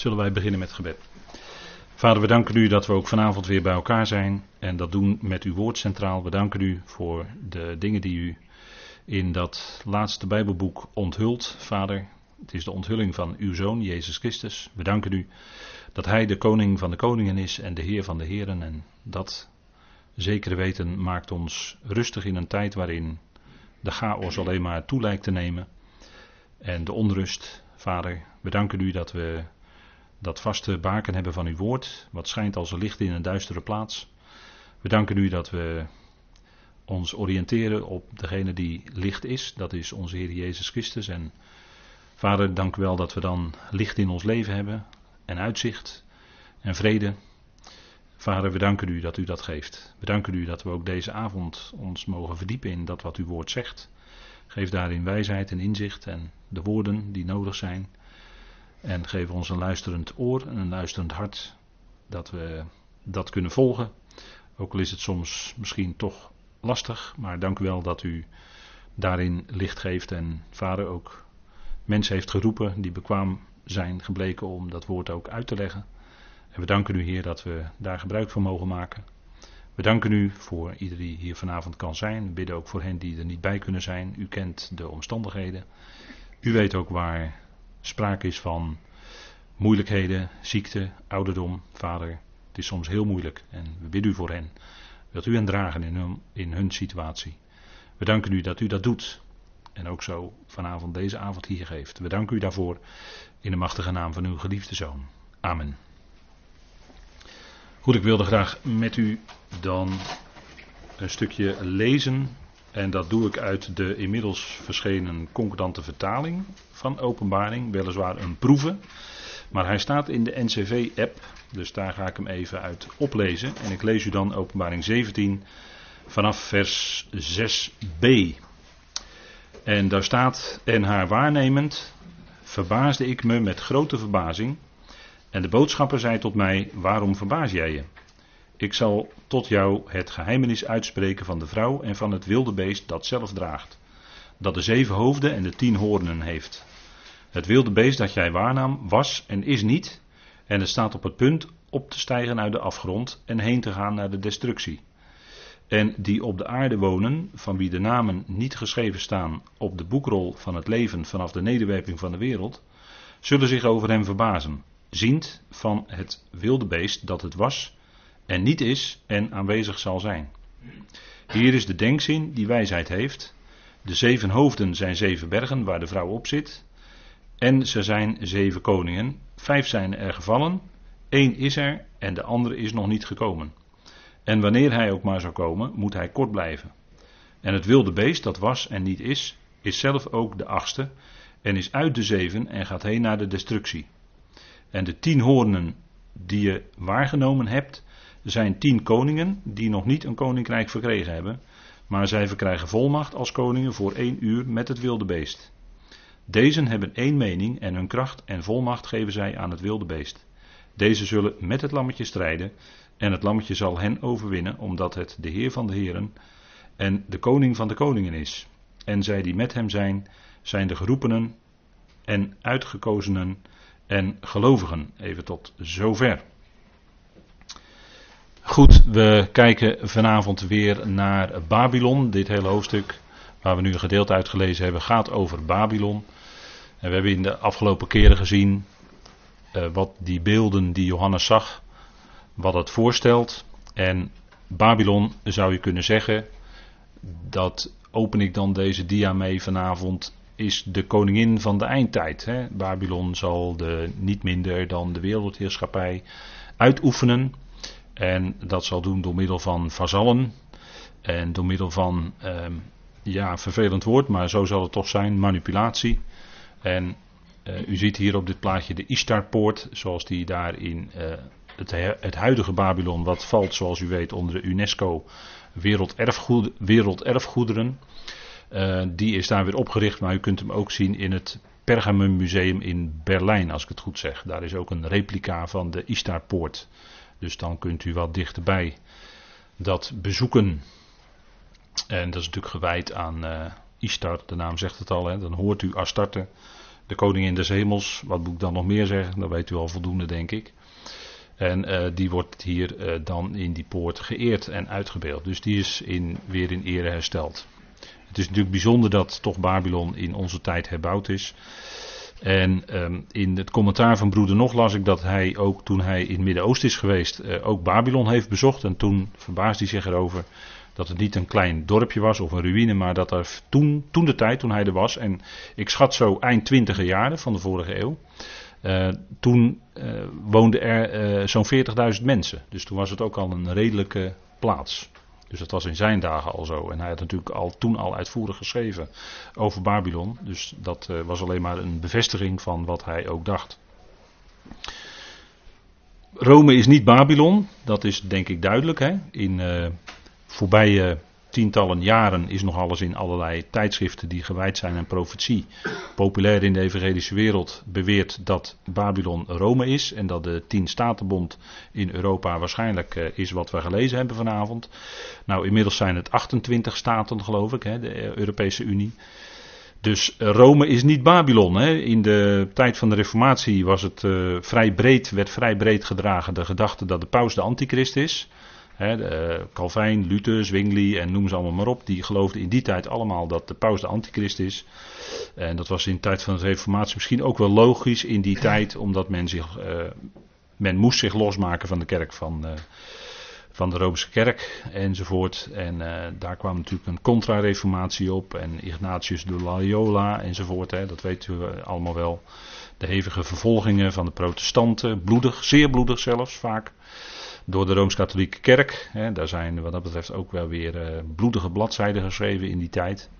Zullen wij beginnen met gebed. Vader, we danken u dat we ook vanavond weer bij elkaar zijn en dat doen met uw woord centraal. We danken u voor de dingen die u in dat laatste Bijbelboek onthult, Vader. Het is de onthulling van uw Zoon, Jezus Christus. We danken u dat Hij de koning van de koningen is en de Heer van de heren. En dat zekere weten maakt ons rustig in een tijd waarin de chaos alleen maar toe lijkt te nemen. En de onrust, Vader, we danken u dat we dat vaste baken hebben van uw woord, wat schijnt als een licht in een duistere plaats. We danken u dat we ons oriënteren op degene die licht is, dat is onze Heer Jezus Christus. En Vader, dank u wel dat we dan licht in ons leven hebben en uitzicht en vrede. Vader, we danken u dat u dat geeft. We danken u dat we ook deze avond ons mogen verdiepen in dat wat uw woord zegt. Geef daarin wijsheid en inzicht en de woorden die nodig zijn. En geef ons een luisterend oor en een luisterend hart, dat we dat kunnen volgen. Ook al is het soms misschien toch lastig, maar dank u wel dat u daarin licht geeft en vader ook mensen heeft geroepen die bekwaam zijn gebleken om dat woord ook uit te leggen. En we danken u Heer dat we daar gebruik van mogen maken. We danken u voor ieder die hier vanavond kan zijn. We bidden ook voor hen die er niet bij kunnen zijn. U kent de omstandigheden. U weet ook waar sprake is van moeilijkheden, ziekte, ouderdom. Vader, het is soms heel moeilijk en we bidden u voor hen. Wilt u hen dragen in hun, in hun situatie. We danken u dat u dat doet. En ook zo vanavond deze avond hier geeft. We danken u daarvoor in de machtige naam van uw geliefde zoon. Amen. Goed, ik wilde graag met u dan een stukje lezen. En dat doe ik uit de inmiddels verschenen concordante vertaling van Openbaring. Weliswaar een proeven. Maar hij staat in de NCV-app. Dus daar ga ik hem even uit oplezen. En ik lees u dan Openbaring 17 vanaf vers 6b. En daar staat: En haar waarnemend verbaasde ik me met grote verbazing. En de boodschapper zei tot mij: Waarom verbaas jij je? Ik zal tot jou het geheimenis uitspreken van de vrouw en van het wilde beest dat zelf draagt. Dat de zeven hoofden en de tien hoornen heeft. Het wilde beest dat jij waarnam was en is niet. En het staat op het punt op te stijgen uit de afgrond en heen te gaan naar de destructie. En die op de aarde wonen, van wie de namen niet geschreven staan op de boekrol van het leven vanaf de nederwerping van de wereld, zullen zich over hem verbazen, ziend van het wilde beest dat het was en niet is en aanwezig zal zijn. Hier is de denkzin die wijsheid heeft. De zeven hoofden zijn zeven bergen waar de vrouw op zit. En ze zijn zeven koningen. Vijf zijn er gevallen. één is er en de andere is nog niet gekomen. En wanneer hij ook maar zou komen, moet hij kort blijven. En het wilde beest dat was en niet is, is zelf ook de achtste en is uit de zeven en gaat heen naar de destructie. En de tien hoornen die je waargenomen hebt, zijn tien koningen die nog niet een koninkrijk verkregen hebben, maar zij verkrijgen volmacht als koningen voor één uur met het wilde beest. Deze hebben één mening en hun kracht en volmacht geven zij aan het wilde beest. Deze zullen met het lammetje strijden en het lammetje zal hen overwinnen, omdat het de Heer van de Heren en de koning van de koningen is. En zij die met hem zijn, zijn de geroepenen en uitgekozenen en gelovigen. Even tot zover. Goed, we kijken vanavond weer naar Babylon. Dit hele hoofdstuk waar we nu een gedeelte uitgelezen hebben gaat over Babylon. En we hebben in de afgelopen keren gezien uh, wat die beelden die Johannes zag, wat het voorstelt. En Babylon zou je kunnen zeggen, dat open ik dan deze dia mee vanavond, is de koningin van de eindtijd. Hè? Babylon zal de, niet minder dan de wereldheerschappij uitoefenen. En dat zal doen door middel van vazallen. En door middel van, ehm, ja, vervelend woord, maar zo zal het toch zijn, manipulatie. En uh, u ziet hier op dit plaatje de Ishtarpoort, zoals die daar in uh, het, het, huidige Babylon, wat valt zoals u weet onder de UNESCO werelderfgoed, werelderfgoederen. Uh, die is daar weer opgericht, maar u kunt hem ook zien in het Pergamum Museum in Berlijn, als ik het goed zeg. Daar is ook een replica van de Ishtarpoort. Dus dan kunt u wat dichterbij dat bezoeken. En dat is natuurlijk gewijd aan uh, Ishtar, de naam zegt het al. Hè. Dan hoort u Astarte, de koningin des hemels, wat moet ik dan nog meer zeggen? Dat weet u al voldoende, denk ik. En uh, die wordt hier uh, dan in die poort geëerd en uitgebeeld. Dus die is in, weer in ere hersteld. Het is natuurlijk bijzonder dat toch Babylon in onze tijd herbouwd is. En um, in het commentaar van broeder Nog las ik dat hij ook toen hij in het Midden-Oosten is geweest, uh, ook Babylon heeft bezocht. En toen verbaasde hij zich erover dat het niet een klein dorpje was of een ruïne, maar dat er toen, toen de tijd, toen hij er was, en ik schat zo eind twintige jaren van de vorige eeuw, uh, toen uh, woonden er zo'n 40.000 mensen. Dus toen was het ook al een redelijke plaats. Dus dat was in zijn dagen al zo. En hij had natuurlijk al, toen al uitvoerig geschreven over Babylon. Dus dat was alleen maar een bevestiging van wat hij ook dacht. Rome is niet Babylon, dat is denk ik duidelijk. Hè? In voorbije tientallen jaren is nog alles in allerlei tijdschriften die gewijd zijn aan profetie. Populair in de evangelische wereld beweert dat Babylon Rome is en dat de tien statenbond in Europa waarschijnlijk uh, is wat we gelezen hebben vanavond. Nou, inmiddels zijn het 28 staten geloof ik, de Europese Unie. Dus Rome is niet Babylon. Hè. In de tijd van de Reformatie was het vrij breed, werd vrij breed gedragen de gedachte dat de paus de antichrist is. He, Calvijn, Luther, Zwingli en noem ze allemaal maar op. Die geloofden in die tijd allemaal dat de paus de antichrist is. En dat was in de tijd van de reformatie misschien ook wel logisch in die tijd. Omdat men zich, uh, men moest zich losmaken van de kerk van, uh, van de Romeinse kerk enzovoort. En daar kwam natuurlijk een contra-reformatie op. En Ignatius de Loyola enzovoort. Hè, dat weet u allemaal wel. De hevige vervolgingen van de protestanten. Bloedig, zeer bloedig zelfs vaak door de Rooms-Katholieke Kerk. Hè, daar zijn wat dat betreft ook wel weer uh, bloedige bladzijden geschreven in die tijd.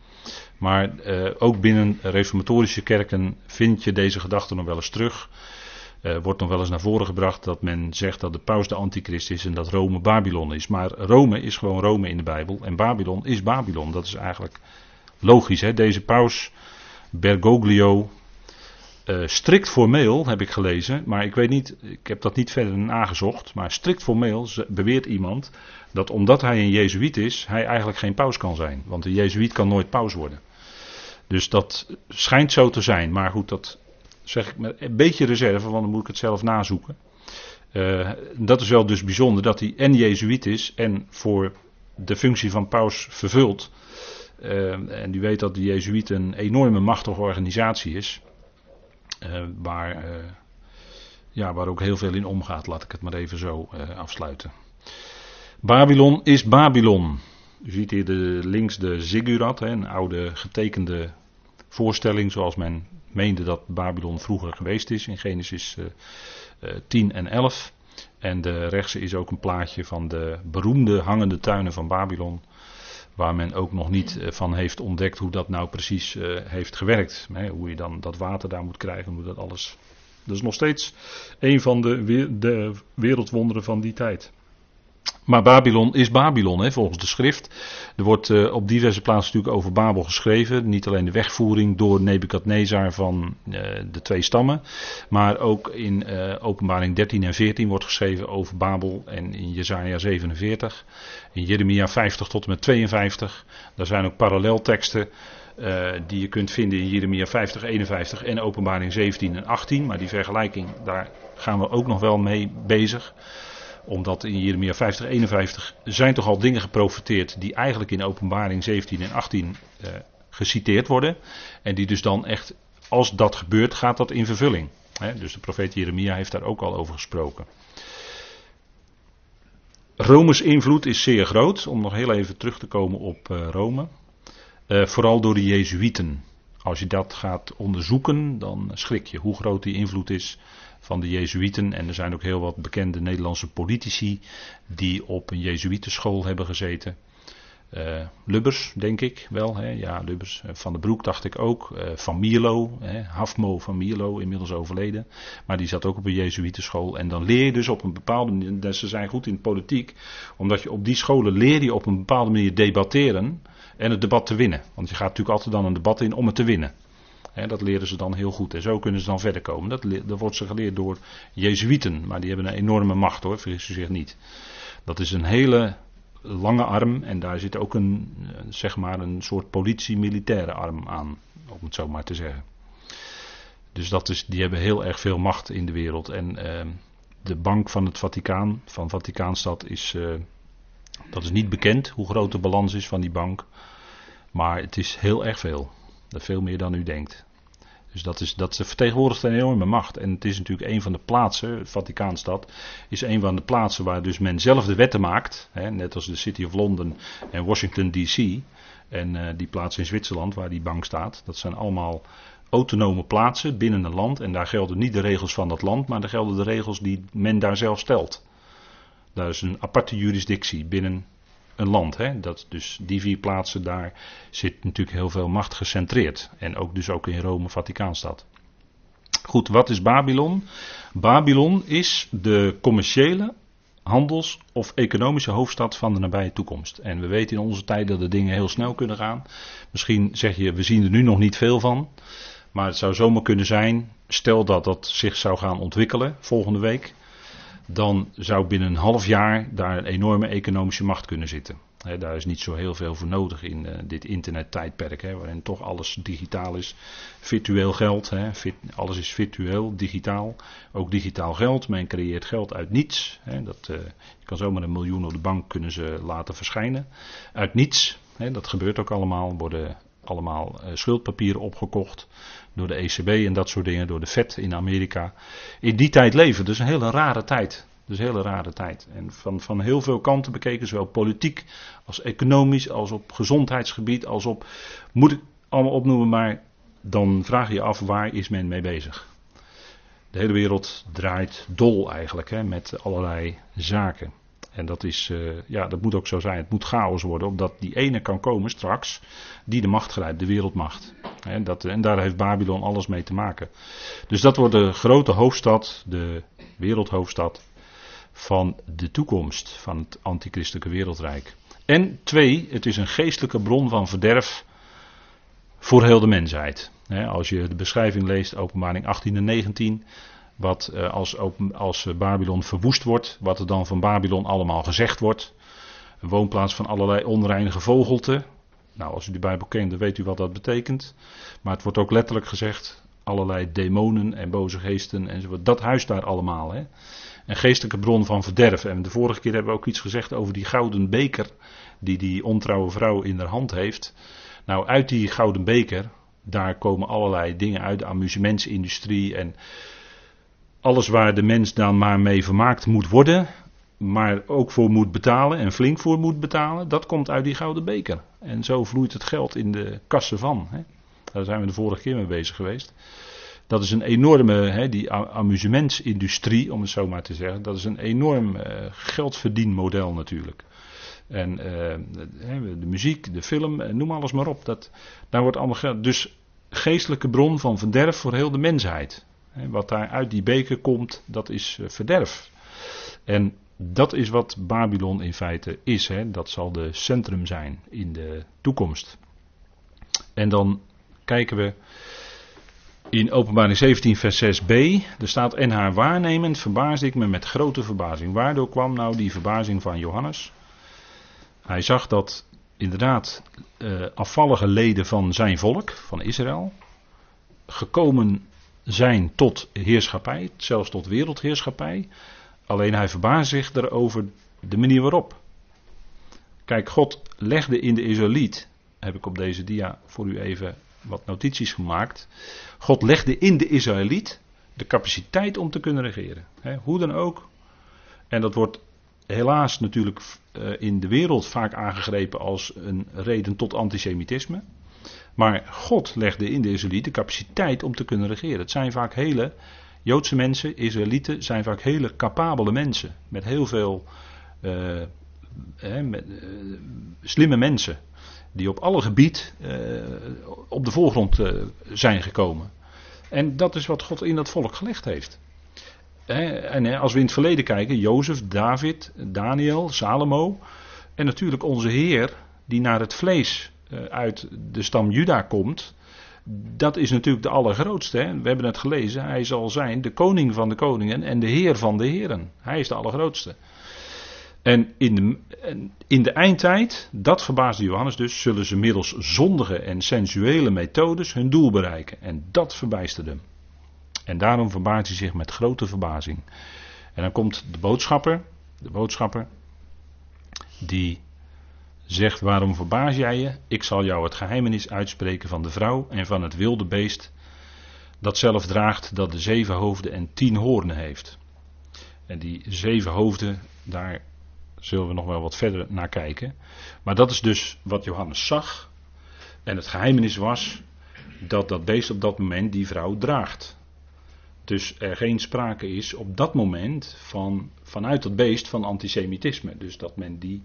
Maar uh, ook binnen reformatorische kerken vind je deze gedachte nog wel eens terug. Uh, wordt nog wel eens naar voren gebracht dat men zegt dat de paus de antichrist is en dat Rome Babylon is. Maar Rome is gewoon Rome in de Bijbel en Babylon is Babylon. Dat is eigenlijk logisch. Hè? Deze paus Bergoglio, uh, strikt formeel heb ik gelezen, maar ik weet niet, ik heb dat niet verder nagezocht, maar strikt formeel beweert iemand dat omdat hij een Jezuïet is, hij eigenlijk geen paus kan zijn. Want een Jezuïet kan nooit paus worden. Dus dat schijnt zo te zijn, maar goed, dat zeg ik met een beetje reserve, want dan moet ik het zelf nazoeken. Uh, dat is wel dus bijzonder dat hij en Jezuïet is en voor de functie van paus vervult. Uh, en u weet dat de Jezuïet een enorme machtige organisatie is. Uh, waar, uh, ja, waar ook heel veel in omgaat, laat ik het maar even zo uh, afsluiten. Babylon is Babylon. U ziet hier de, links de ziggurat, een oude getekende voorstelling zoals men meende dat Babylon vroeger geweest is in Genesis 10 en 11. En de rechtse is ook een plaatje van de beroemde hangende tuinen van Babylon. Waar men ook nog niet eh, van heeft ontdekt hoe dat nou precies uh, heeft gewerkt. Hoe je dan dat water daar moet krijgen, hoe dat alles. Dat is nog steeds een van de, de wereldwonderen van die tijd. Maar Babylon is Babylon, hè, volgens de schrift. Er wordt uh, op diverse plaatsen natuurlijk over Babel geschreven. Niet alleen de wegvoering door Nebukadnezar van uh, de twee stammen. Maar ook in uh, openbaring 13 en 14 wordt geschreven over Babel. En in Jezaja 47. In Jeremia 50 tot en met 52. Daar zijn ook parallelteksten. die je kunt vinden in Jeremia 50, 51 en openbaring 17 en 18. Maar die vergelijking, daar gaan we ook nog wel mee bezig omdat in Jeremia 50, 51 zijn toch al dingen geprofiteerd die eigenlijk in openbaring 17 en 18 uh, geciteerd worden. En die dus dan echt, als dat gebeurt, gaat dat in vervulling. Dus de profeet Jeremia heeft daar ook al over gesproken. Rome's invloed is zeer groot, om nog heel even terug te komen op uh, Rome. Uh, vooral door de Jezuïeten. Als je dat gaat onderzoeken, dan schrik je hoe groot die invloed is van de Jezuïeten. En er zijn ook heel wat bekende Nederlandse politici die op een Jezuïetenschool hebben gezeten. Uh, Lubbers, denk ik wel. Hè? Ja, Lubbers. Uh, van de Broek dacht ik ook. Uh, van Mierlo, hè? Hafmo van Mierlo, inmiddels overleden. Maar die zat ook op een Jezuïetenschool. En dan leer je dus op een bepaalde manier. Ze zijn goed in politiek. Omdat je op die scholen leer je op een bepaalde manier debatteren. En het debat te winnen. Want je gaat natuurlijk altijd dan een debat in om het te winnen dat leren ze dan heel goed. En zo kunnen ze dan verder komen. Dat, dat wordt ze geleerd door Jezuïeten. Maar die hebben een enorme macht hoor, vergis u zich niet. Dat is een hele lange arm. En daar zit ook een, zeg maar, een soort politie-militaire arm aan. Om het zo maar te zeggen. Dus dat is, die hebben heel erg veel macht in de wereld. En ehm, de bank van het Vaticaan, van Vaticaanstad, is, uh, dat is niet bekend hoe groot de balans is van die bank. Maar het is heel erg veel. Veel meer dan u denkt. Dus dat, is, dat vertegenwoordigt een enorme macht. En het is natuurlijk een van de plaatsen, Vaticaanstad, is een van de plaatsen waar dus men zelf de wetten maakt. Hè, net als de City of London en Washington DC. En uh, die plaats in Zwitserland waar die bank staat. Dat zijn allemaal autonome plaatsen binnen een land. En daar gelden niet de regels van dat land, maar daar gelden de regels die men daar zelf stelt. Daar is een aparte jurisdictie binnen een land. Hè? Dat, dus die vier plaatsen, daar zit natuurlijk heel veel macht gecentreerd. En ook dus ook in Rome, Vaticaanstad. Goed, wat is Babylon? Babylon is de commerciële, handels- of economische hoofdstad van de nabije toekomst. En we weten in onze tijd dat de dingen heel snel kunnen gaan. Misschien zeg je, we zien er nu nog niet veel van. Maar het zou zomaar kunnen zijn, stel dat dat zich zou gaan ontwikkelen volgende week dan zou binnen een half jaar daar een enorme economische macht kunnen zitten. daar is niet zo heel veel voor nodig in uh, dit internettijdperk, waarin toch alles digitaal is. Virtueel geld, alles is virtueel, digitaal. Ook digitaal geld, men creëert geld uit niets. dat, uh, je kan zomaar een miljoen op de bank kunnen ze laten verschijnen. Uit niets, dat gebeurt ook allemaal, worden allemaal uh, schuldpapieren opgekocht door de ECB en dat soort dingen, door de Fed in Amerika. In die tijd leven, dus een hele rare tijd. Dus een hele rare tijd. En van, van heel veel kanten bekeken, zowel politiek als economisch, als op gezondheidsgebied, als op, moet ik allemaal opnoemen, maar dan vraag je je af waar is men mee bezig. De hele wereld draait dol eigenlijk, hè, met allerlei zaken. En dat, is, uh, ja, dat moet ook zo zijn. Het moet chaos worden, omdat die ene kan komen straks die de macht grijpt, de wereldmacht. En, dat, en daar heeft Babylon alles mee te maken. Dus dat wordt de grote hoofdstad, de wereldhoofdstad van de toekomst van het antichristelijke wereldrijk. En twee, het is een geestelijke bron van verderf voor heel de mensheid. Als je de beschrijving leest, openbaring 18 en 19, wat eh, als, als Babylon verwoest wordt, wat er dan van Babylon allemaal gezegd wordt. Een woonplaats van allerlei onreinige vogelte. Nou, als u de Bijbel kent, dan weet u wat dat betekent. Maar het wordt ook letterlijk gezegd, allerlei demonen en boze geesten enzovoort. Dat huist daar allemaal. Hè? Een geestelijke bron van verderf. En de vorige keer hebben we ook iets gezegd over die gouden beker die die ontrouwe vrouw in haar hand heeft. Nou, uit die gouden beker, daar komen allerlei dingen uit, de amusementsindustrie en alles waar de mens dan maar mee vermaakt moet worden, maar ook voor moet betalen en flink voor moet betalen, dat komt uit die gouden beker. En zo vloeit het geld in de kassen van. Hè. Daar zijn we de vorige keer mee bezig geweest. Dat is een enorme, hè, die amusementsindustrie, om het zo maar te zeggen, dat is een enorm uh, geldverdienmodel natuurlijk. En uh, de muziek, de film, eh, noem alles maar op. Dat, daar wordt allemaal geld. Dus geestelijke bron van verderf voor heel de mensheid. Wat daar uit die beker komt, dat is verderf. En dat is wat Babylon in feite is. Hè. Dat zal de centrum zijn in de toekomst. En dan kijken we in openbaring 17 vers 6b. Er staat en haar waarnemend verbaasde ik me met grote verbazing. Waardoor kwam nou die verbazing van Johannes? Hij zag dat inderdaad uh, afvallige leden van zijn volk, van Israël, gekomen zijn tot heerschappij, zelfs tot wereldheerschappij. Alleen hij verbaast zich erover de manier waarop. Kijk, God legde in de Israëliet, heb ik op deze dia voor u even wat notities gemaakt. God legde in de Israëliet de capaciteit om te kunnen regeren. hoe dan ook. En dat wordt helaas natuurlijk eh, in de wereld vaak aangegrepen als een reden tot antisemitisme. Maar God legde in de Israëliet de capaciteit om te kunnen regeren. Het zijn vaak hele Joodse mensen, Israëlieten, zijn vaak hele capabele mensen. Met heel veel met, uh, slimme mensen. Die op alle gebied uh, op de voorgrond zijn gekomen. En dat is wat God in dat volk gelegd heeft. En als we in het verleden kijken, Jozef, David, Daniel, Salomo. En natuurlijk onze Heer, die naar het vlees uit de stam Juda komt dat is natuurlijk de allergrootste. Hè? We hebben het gelezen. Hij zal zijn de koning van de koningen en de heer van de heren. Hij is de allergrootste. En in de, in de eindtijd, dat verbaasde Johannes dus, zullen ze middels zondige en sensuele methodes hun doel bereiken. En dat verbijsterde hem. En daarom verbaast hij zich met grote verbazing. En dan komt de boodschapper, de boodschapper, die zegt: Waarom verbaas jij je? Ik zal jou het geheimenis uitspreken van de vrouw en van het wilde beest, dat zelf draagt dat de zeven hoofden en tien hoornen heeft. En die zeven hoofden, daar zullen we nog wel wat verder naar kijken. Maar dat is dus wat Johannes zag. En het geheimenis was dat dat beest op dat moment die vrouw draagt. Dus er geen sprake is op dat moment van, vanuit dat beest van antisemitisme. Dus dat men die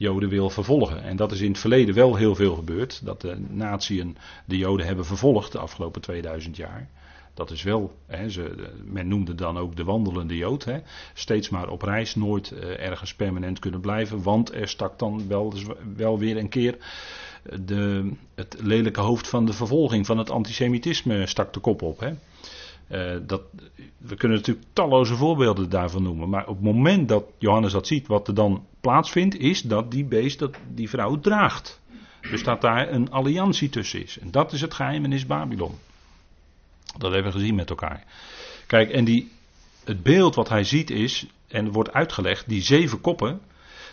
Joden wil vervolgen. En dat is in het verleden wel heel veel gebeurd. Dat de natieën de Joden hebben vervolgd de afgelopen 2000 jaar. Dat is wel, hè, ze, men noemde dan ook de wandelende Jood. Hè, steeds maar op reis, nooit uh, ergens permanent kunnen blijven. Want er stak dan wel, wel weer een keer de, het lelijke hoofd van de vervolging, van het antisemitisme, stak de kop op. Hè. Uh, dat, we kunnen natuurlijk talloze voorbeelden daarvan noemen. Maar op het moment dat Johannes dat ziet, wat er dan plaatsvindt, is dat die beest, dat die vrouw draagt. Dus dat daar een alliantie tussen is. En dat is het geheimenis Babylon. Dat hebben we gezien met elkaar. Kijk, en die, het beeld wat hij ziet is, en wordt uitgelegd, die zeven koppen,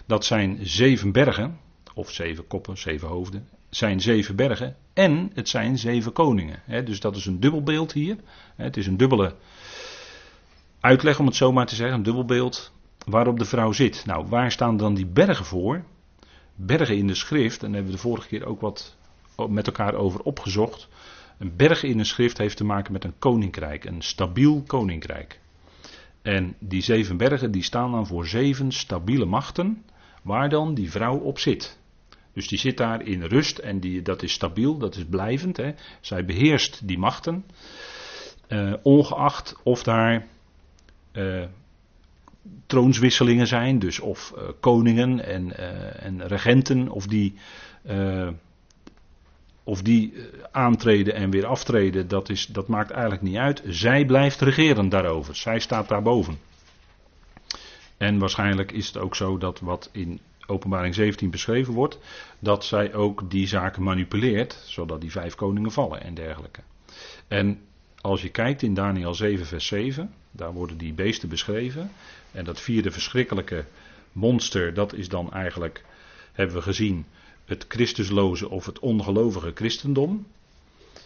dat zijn zeven bergen, of zeven koppen, zeven hoofden, zijn zeven bergen en het zijn zeven koningen. dus dat is een dubbelbeeld hier. het is een dubbele uitleg, om het zo maar te zeggen, een dubbelbeeld waarop de vrouw zit. Nou, waar staan dan die bergen voor? Bergen in de schrift, en daar hebben we de vorige keer ook wat met elkaar over opgezocht. Een berg in de schrift heeft te maken met een koninkrijk, een stabiel koninkrijk. En die zeven bergen die staan dan voor zeven stabiele machten, waar dan die vrouw op zit. Dus die zit daar in rust en die, dat is stabiel, dat is blijvend. Hè. Zij beheerst die machten, uh, ongeacht of daar uh, troonswisselingen zijn, dus of uh, koningen en, en, regenten, of die, of die aantreden en weer aftreden, dat, is, dat maakt eigenlijk niet uit. Zij blijft regeren daarover, zij staat daarboven. En waarschijnlijk is het ook zo dat wat in openbaring 17 beschreven wordt, dat zij ook die zaken manipuleert, zodat die vijf koningen vallen en dergelijke. En als je kijkt in Daniel 7, vers 7, daar worden die beesten beschreven. En dat vierde verschrikkelijke monster, dat is dan eigenlijk, hebben we gezien, het Christusloze of het ongelovige christendom.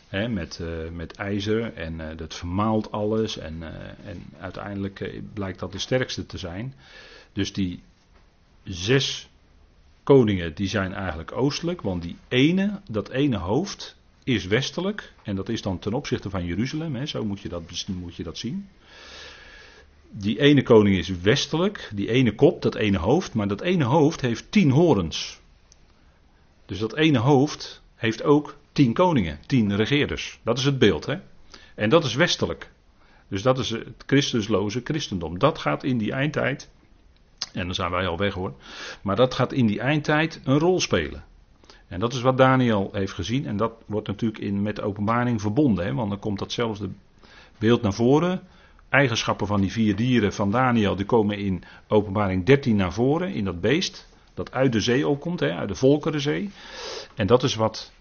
met, uh, met ijzer en uh, dat vermaalt alles en, uh, en uiteindelijk blijkt dat de sterkste te zijn. Dus die zes koningen die zijn eigenlijk oostelijk, want die ene, dat ene hoofd is westelijk en dat is dan ten opzichte van Jeruzalem, hè, zo moet je, dat, moet je dat zien. Die ene koning is westelijk, die ene kop, dat ene hoofd, maar dat ene hoofd heeft tien horens. Dus dat ene hoofd heeft ook tien koningen, tien regeerders. Dat is het beeld, hè. En dat is westelijk. Dus dat is het Christusloze christendom. Dat gaat in die eindtijd en dan zijn wij al weg hoor. Maar dat gaat in die eindtijd een rol spelen. En dat is wat Daniel heeft gezien. En dat wordt natuurlijk in, met de openbaring verbonden. Hè, want dan komt datzelfde beeld naar voren. Eigenschappen van die vier dieren van Daniel. Die komen in openbaring 13 naar voren. In dat beest. Dat uit de zee opkomt. Hè, uit de Volkerenzee. En dat is wat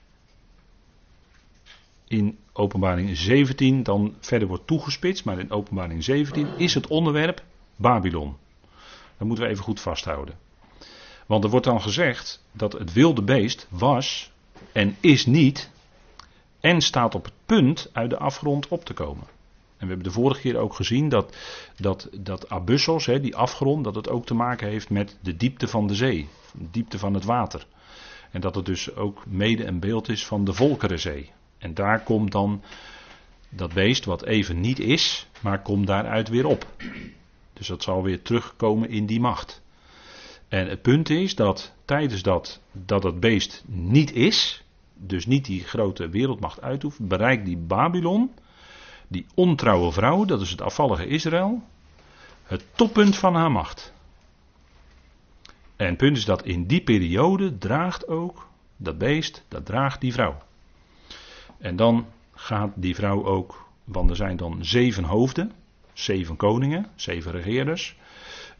in openbaring 17 dan verder wordt toegespitst. Maar in openbaring 17 is het onderwerp Babylon. Dat moeten we even goed vasthouden. Want er wordt dan gezegd dat het wilde beest was en is niet en staat op het punt uit de afgrond op te komen. En we hebben de vorige keer ook gezien dat, dat, dat hè, die afgrond, dat het ook te maken heeft met de diepte van de zee, de diepte van het water. En dat het dus ook mede een beeld is van de Volkerenzee. En daar komt dan dat beest wat even niet is, maar komt daaruit weer op. Dus dat zal weer terugkomen in die macht. En het punt is dat tijdens dat dat het beest niet is, dus niet die grote wereldmacht uitoefent, bereikt die Babylon, die ontrouwe vrouw, dat is het afvallige Israël, het toppunt van haar macht. En het punt is dat in die periode draagt ook dat beest, dat draagt die vrouw. En dan gaat die vrouw ook, want er zijn dan zeven hoofden, zeven koningen, zeven regeerders.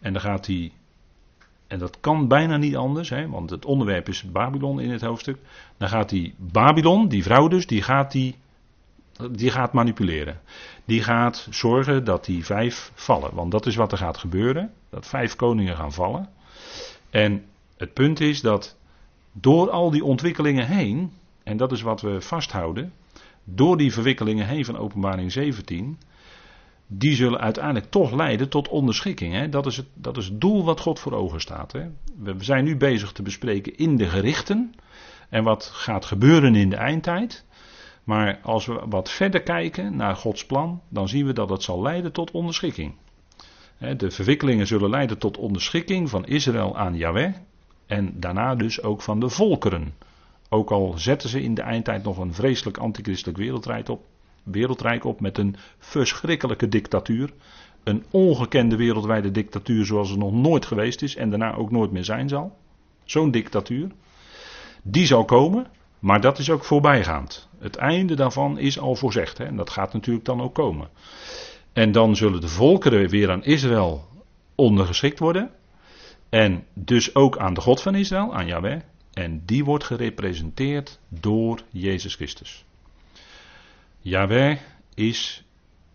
En dan gaat hij, en dat kan bijna niet anders, hè, want het onderwerp is Babylon in het hoofdstuk. Dan gaat hij Babylon, die vrouw dus, die gaat hij die gaat manipuleren. Die gaat zorgen dat die vijf vallen. Want dat is wat er gaat gebeuren. Dat vijf koningen gaan vallen. En het punt is dat door al die ontwikkelingen heen, en dat is wat we vasthouden, door die verwikkelingen heen van Openbaring 17, die zullen uiteindelijk toch leiden tot onderschikking. Hè? Dat, is het, dat is het doel wat God voor ogen staat. Hè? We zijn nu bezig te bespreken in de gerichten en wat gaat gebeuren in de eindtijd. Maar als we wat verder kijken naar Gods plan, dan zien we dat het zal leiden tot onderschikking. De verwikkelingen zullen leiden tot onderschikking van Israël aan Yahweh en daarna dus ook van de volkeren. Ook al zetten ze in de eindtijd nog een vreselijk antichristelijk wereldrijk op, wereldrijk op met een verschrikkelijke dictatuur. Een ongekende wereldwijde dictatuur zoals er nog nooit geweest is en daarna ook nooit meer zijn zal. Zo'n dictatuur. Die zal komen, maar dat is ook voorbijgaand. Het einde daarvan is al voorzegd hè, en dat gaat natuurlijk dan ook komen. En dan zullen de volkeren weer aan Israël ondergeschikt worden. En dus ook aan de God van Israël, aan Yahweh. En die wordt gerepresenteerd door Jezus Christus. Yahweh is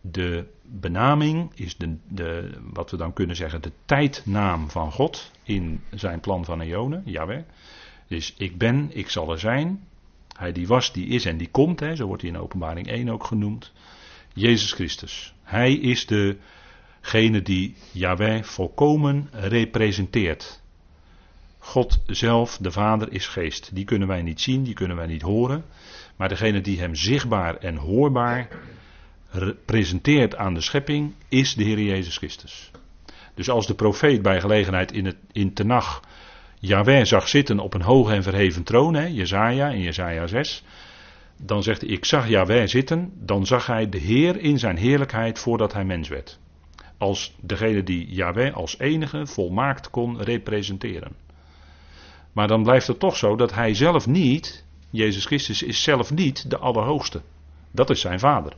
de benaming, is de, de, wat we dan kunnen zeggen, de tijdnaam van God in zijn plan van eonen. Dus ik ben, ik zal er zijn. Hij die was, die is en die komt, hè, zo wordt hij in openbaring 1 ook genoemd. Jezus Christus. Hij is degene die Yahweh volkomen representeert. God zelf, de Vader, is geest. Die kunnen wij niet zien, die kunnen wij niet horen. Maar degene die hem zichtbaar en hoorbaar presenteert aan de schepping, is de Heer Jezus Christus. Dus als de profeet bij gelegenheid in, het, in Tenach Yahweh zag zitten op een hoge en verheven troon, hè, Jezaja in Jezaja 6, dan zegt hij, ik zag Yahweh zitten, dan zag hij de Heer in zijn heerlijkheid voordat hij mens werd. Als degene die Yahweh als enige volmaakt kon representeren. Maar dan blijft het toch zo dat hij zelf niet, Jezus Christus is zelf niet de Allerhoogste. Dat is zijn Vader.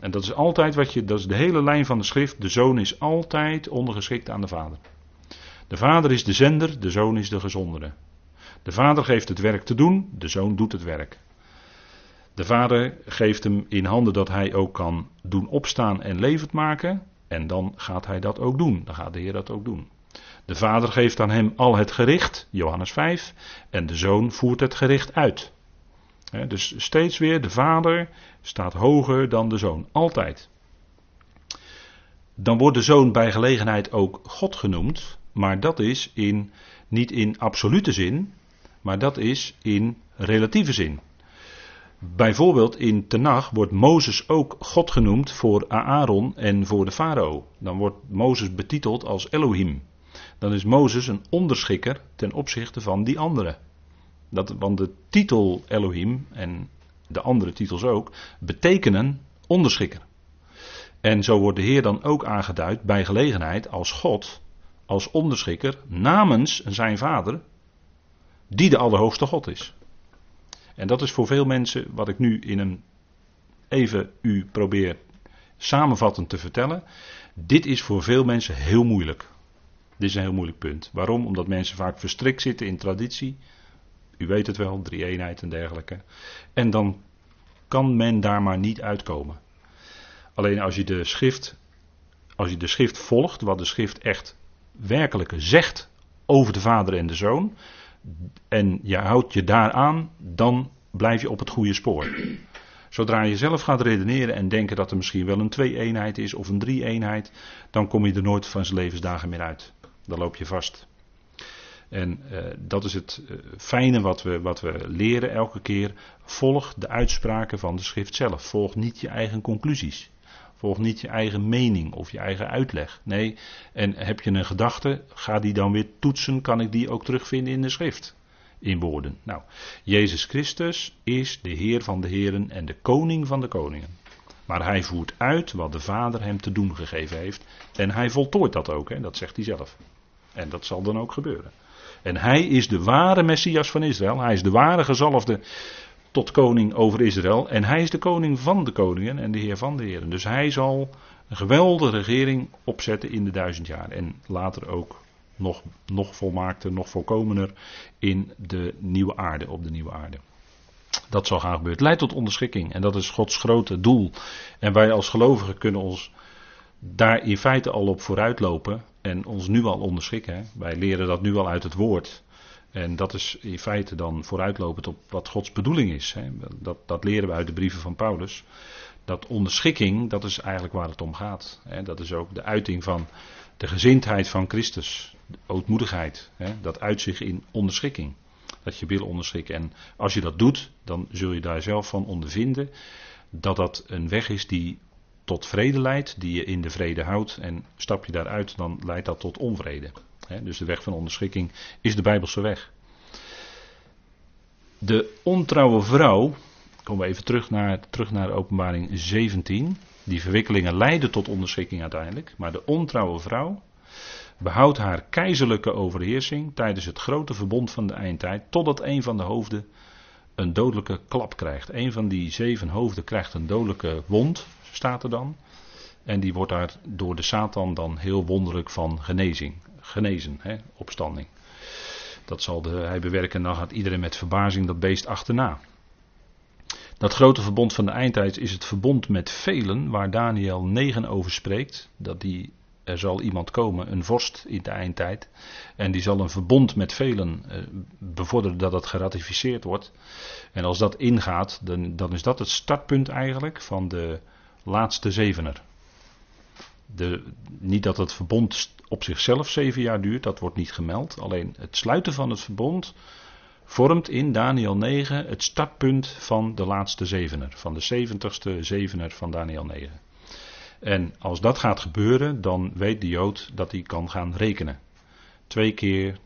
En dat is altijd wat je, dat is de hele lijn van de schrift. De zoon is altijd ondergeschikt aan de Vader. De Vader is de zender, de zoon is de gezondere. De Vader geeft het werk te doen, de zoon doet het werk. De Vader geeft hem in handen dat hij ook kan doen opstaan en levend maken. En dan gaat hij dat ook doen. Dan gaat de Heer dat ook doen. De vader geeft aan hem al het gericht, Johannes 5, en de zoon voert het gericht uit. dus steeds weer, de vader staat hoger dan de zoon, altijd. Dan wordt de zoon bij gelegenheid ook God genoemd, maar dat is in, niet in absolute zin, maar dat is in relatieve zin. Bijvoorbeeld in Tenach wordt Mozes ook God genoemd voor Aaron en voor de farao. Dan wordt Mozes betiteld als Elohim dan is Mozes een onderschikker ten opzichte van die anderen. Dat, want de titel Elohim en de andere titels ook betekenen onderschikker. En zo wordt de Heer dan ook aangeduid bij gelegenheid als God, als onderschikker namens zijn vader, die de Allerhoogste God is. En dat is voor veel mensen wat ik nu in een even u probeer samenvattend te vertellen. Dit is voor veel mensen heel moeilijk. Dit is een heel moeilijk punt. Waarom? Omdat mensen vaak verstrikt zitten in traditie. U weet het wel, drie eenheid en dergelijke. En dan kan men daar maar niet uitkomen. Alleen als je de schrift, als je de schrift volgt, wat de schrift echt werkelijk zegt over de vader en de zoon, en je houdt je daaraan, dan blijf je op het goede spoor. Zodra je zelf gaat redeneren en denken dat er misschien wel een twee-eenheid is of een drie-eenheid, dan kom je er nooit van zijn levensdagen meer uit dan loop je vast. En uh, dat is het uh, fijne wat we, wat we leren elke keer. Volg de uitspraken van de schrift zelf. Volg niet je eigen conclusies. Volg niet je eigen mening of je eigen uitleg. Nee, en heb je een gedachte, ga die dan weer toetsen. Kan ik die ook terugvinden in de schrift? In woorden. Nou, Jezus Christus is de Heer van de Heren en de Koning van de Koningen. Maar hij voert uit wat de Vader hem te doen gegeven heeft. En hij voltooit dat ook, hè? dat zegt hij zelf. En dat zal dan ook gebeuren. En hij is de ware Messias van Israël. Hij is de ware gezalfde tot koning over Israël. En hij is de koning van de koningen en de heer van de heren. Dus hij zal een geweldige regering opzetten in de duizend jaar. En later ook nog, nog volmaakter, nog volkomener in de nieuwe aarde, op de nieuwe aarde. Dat zal gaan gebeuren. Het leidt tot onderschikking. En dat is Gods grote doel. En wij als gelovigen kunnen ons daar in feite al op vooruitlopen. En ons nu al onderschikken. Wij leren dat nu al uit het woord. En dat is in feite dan vooruitlopend op wat Gods bedoeling is. Dat, dat leren we uit de brieven van Paulus. Dat onderschikking, dat is eigenlijk waar het om gaat. Dat is ook de uiting van de gezindheid van Christus. De ootmoedigheid. Dat uit zich in onderschikking. Dat je wil onderschikken. En als je dat doet, dan zul je daar zelf van ondervinden dat dat een weg is die tot vrede leidt, die je in de vrede houdt. En stap je daaruit, dan leidt dat tot onvrede. dus de weg van onderschikking is de Bijbelse weg. De ontrouwe vrouw, komen we even terug naar, terug naar openbaring 17. Die verwikkelingen leiden tot onderschikking uiteindelijk. Maar de ontrouwe vrouw behoudt haar keizerlijke overheersing tijdens het grote verbond van de eindtijd. Totdat een van de hoofden een dodelijke klap krijgt. Een van die zeven hoofden krijgt een dodelijke wond, staat er dan. En die wordt daar door de Satan dan heel wonderlijk van genezing, genezen, hè, opstanding. Dat zal de, hij bewerken en dan gaat iedereen met verbazing dat beest achterna. Dat grote verbond van de eindtijd is het verbond met velen, waar Daniel 9 over spreekt. Dat die, er zal iemand komen, een vorst in de eindtijd. En die zal een verbond met velen eh, bevorderen dat het geratificeerd wordt. En als dat ingaat, dan, dan is dat het startpunt eigenlijk van de laatste zevener. De, niet dat het verbond op zichzelf zeven jaar duurt, dat wordt niet gemeld. Alleen het sluiten van het verbond vormt in Daniel 9 het startpunt van de laatste zevener. Van de zeventigste zevener van Daniel 9. En als dat gaat gebeuren, dan weet de Jood dat hij kan gaan rekenen. Twee keer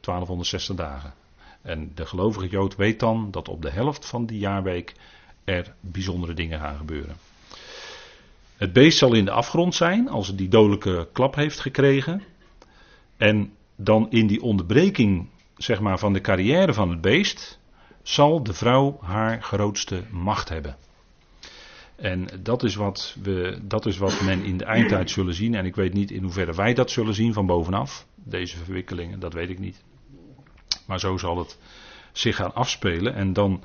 1260 dagen. En de gelovige Jood weet dan dat op de helft van die jaarweek er bijzondere dingen gaan gebeuren. Het beest zal in de afgrond zijn als het die dodelijke klap heeft gekregen. En dan in die onderbreking zeg maar, van de carrière van het beest zal de vrouw haar grootste macht hebben. En dat is, wat we, dat is wat men in de eindtijd zullen zien. En ik weet niet in hoeverre wij dat zullen zien van bovenaf. Deze verwikkelingen, dat weet ik niet. Maar zo zal het zich gaan afspelen. En dan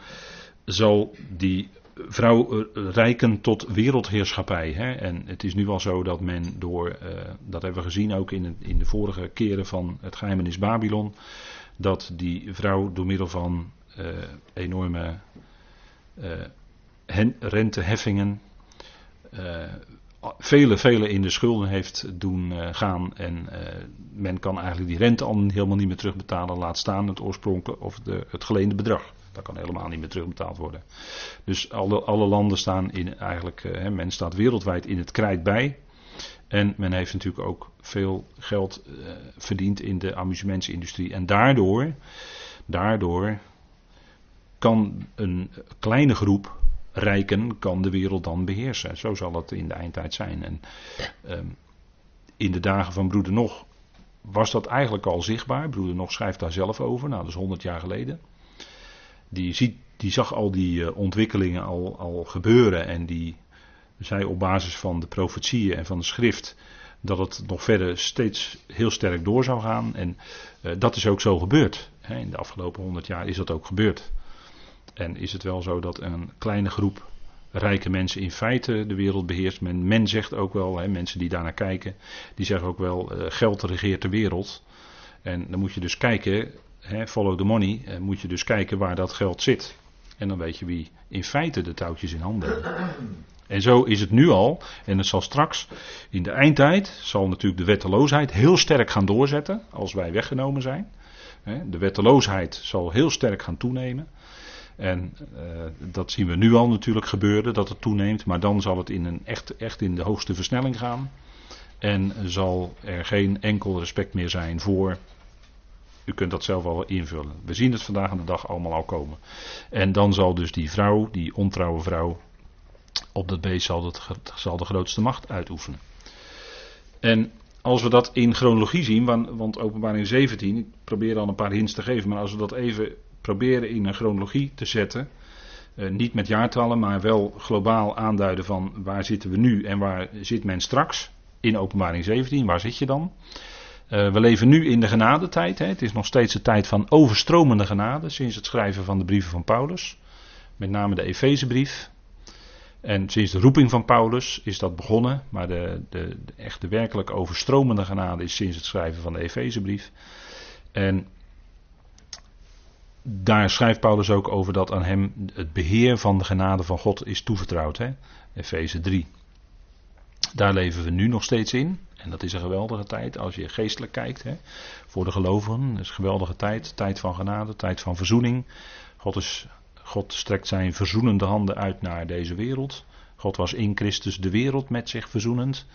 zal die vrouw eh, rijken tot wereldheerschappij. Hè? En het is nu al zo dat men door, uh, dat hebben we gezien ook in, in de vorige keren van het geheimenis Babylon, dat die vrouw door middel van uh, enorme renteheffingen vele, vele in de schulden heeft doen gaan. En men kan eigenlijk die rente al helemaal niet meer terugbetalen. Laat staan het oorspronkelijke of de, het geleende bedrag. Dat kan helemaal niet meer terugbetaald worden. Dus alle, alle landen staan in eigenlijk, eh, men staat wereldwijd in het krijt bij. En men heeft natuurlijk ook veel geld uh, verdiend in de amusementsindustrie. En daardoor, daardoor kan een kleine groep rijken kan de wereld dan beheersen. Zo zal het in de eindtijd zijn. En um, in de dagen van broeder Nog was dat eigenlijk al zichtbaar. Broeder Nog schrijft daar zelf over. Nou, dat is 100 jaar geleden die, ziet, die zag al die eh, ontwikkelingen al, al gebeuren en die zei op basis van de profetieën en van de schrift dat het nog verder steeds heel sterk door zou gaan. En uh, dat is ook zo gebeurd. Hè. In de afgelopen honderd jaar is dat ook gebeurd. En is het wel zo dat een kleine groep rijke mensen in feite de wereld beheerst. Men, men zegt ook wel, hè, mensen die daarnaar kijken, die zeggen ook wel, uh, geld regeert de wereld. En dan moet je dus kijken, follow the money, eh, moet je dus kijken waar dat geld zit. En dan weet je wie in feite de touwtjes in handen heeft. En zo is het nu al. En het zal straks in de eindtijd, zal natuurlijk de wetteloosheid heel sterk gaan doorzetten als wij weggenomen zijn. De wetteloosheid zal heel sterk gaan toenemen. En uh, dat zien we nu al natuurlijk gebeuren, dat het toeneemt. Maar dan zal het in een echt, echt in de hoogste versnelling gaan. En zal er geen enkel respect meer zijn voor u kunt dat zelf al invullen. We zien het vandaag aan de dag allemaal al komen. En dan zal dus die vrouw, die ontrouwe vrouw, op dat beest zal, zal de grootste macht uitoefenen. En als we dat in chronologie zien, want, want openbaring 17, ik probeer al een paar hints te geven, maar als we dat even proberen in een chronologie te zetten, eh, niet met jaartallen, maar wel globaal aanduiden van waar zitten we nu en waar zit men straks in openbaring 17, waar zit je dan? Uh, we leven nu in de genadetijd. Hè. Het is nog steeds de tijd van overstromende genade sinds het schrijven van de brieven van Paulus. met name de Efezebrief. En sinds de roeping van Paulus is dat begonnen, maar de, de, de echte werkelijk overstromende genade is sinds het schrijven van de Efezebrief. En daar schrijft Paulus ook over dat aan hem het beheer van de genade van God is toevertrouwd. Efeze 3. Daar leven we nu nog steeds in. En dat is een geweldige tijd als je geestelijk kijkt. Hè? Voor de gelovigen. Dat is een geweldige tijd. Tijd van genade, tijd van verzoening. God, is, God strekt zijn verzoenende handen uit naar deze wereld. God was in Christus de wereld met zich verzoenend.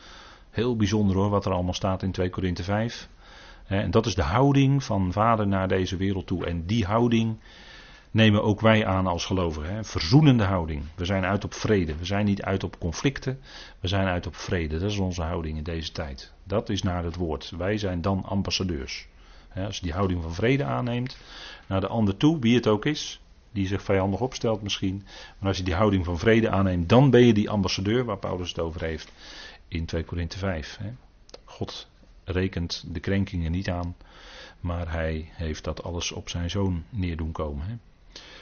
Heel bijzonder hoor, wat er allemaal staat in 2 Korinthe 5. En dat is de houding van vader naar deze wereld toe. En die houding nemen ook wij aan als gelovigen. Hè? Verzoenende houding. We zijn uit op vrede. We zijn niet uit op conflicten. We zijn uit op vrede. Dat is onze houding in deze tijd. Dat is naar het woord. Wij zijn dan ambassadeurs. Als je die houding van vrede aanneemt naar de ander toe, wie het ook is, die zich vijandig opstelt misschien. Maar als je die houding van vrede aanneemt, dan ben je die ambassadeur waar Paulus het over heeft in 2 Korinthe 5. God rekent de krenkingen niet aan, maar hij heeft dat alles op zijn zoon neerdoen komen. Hè.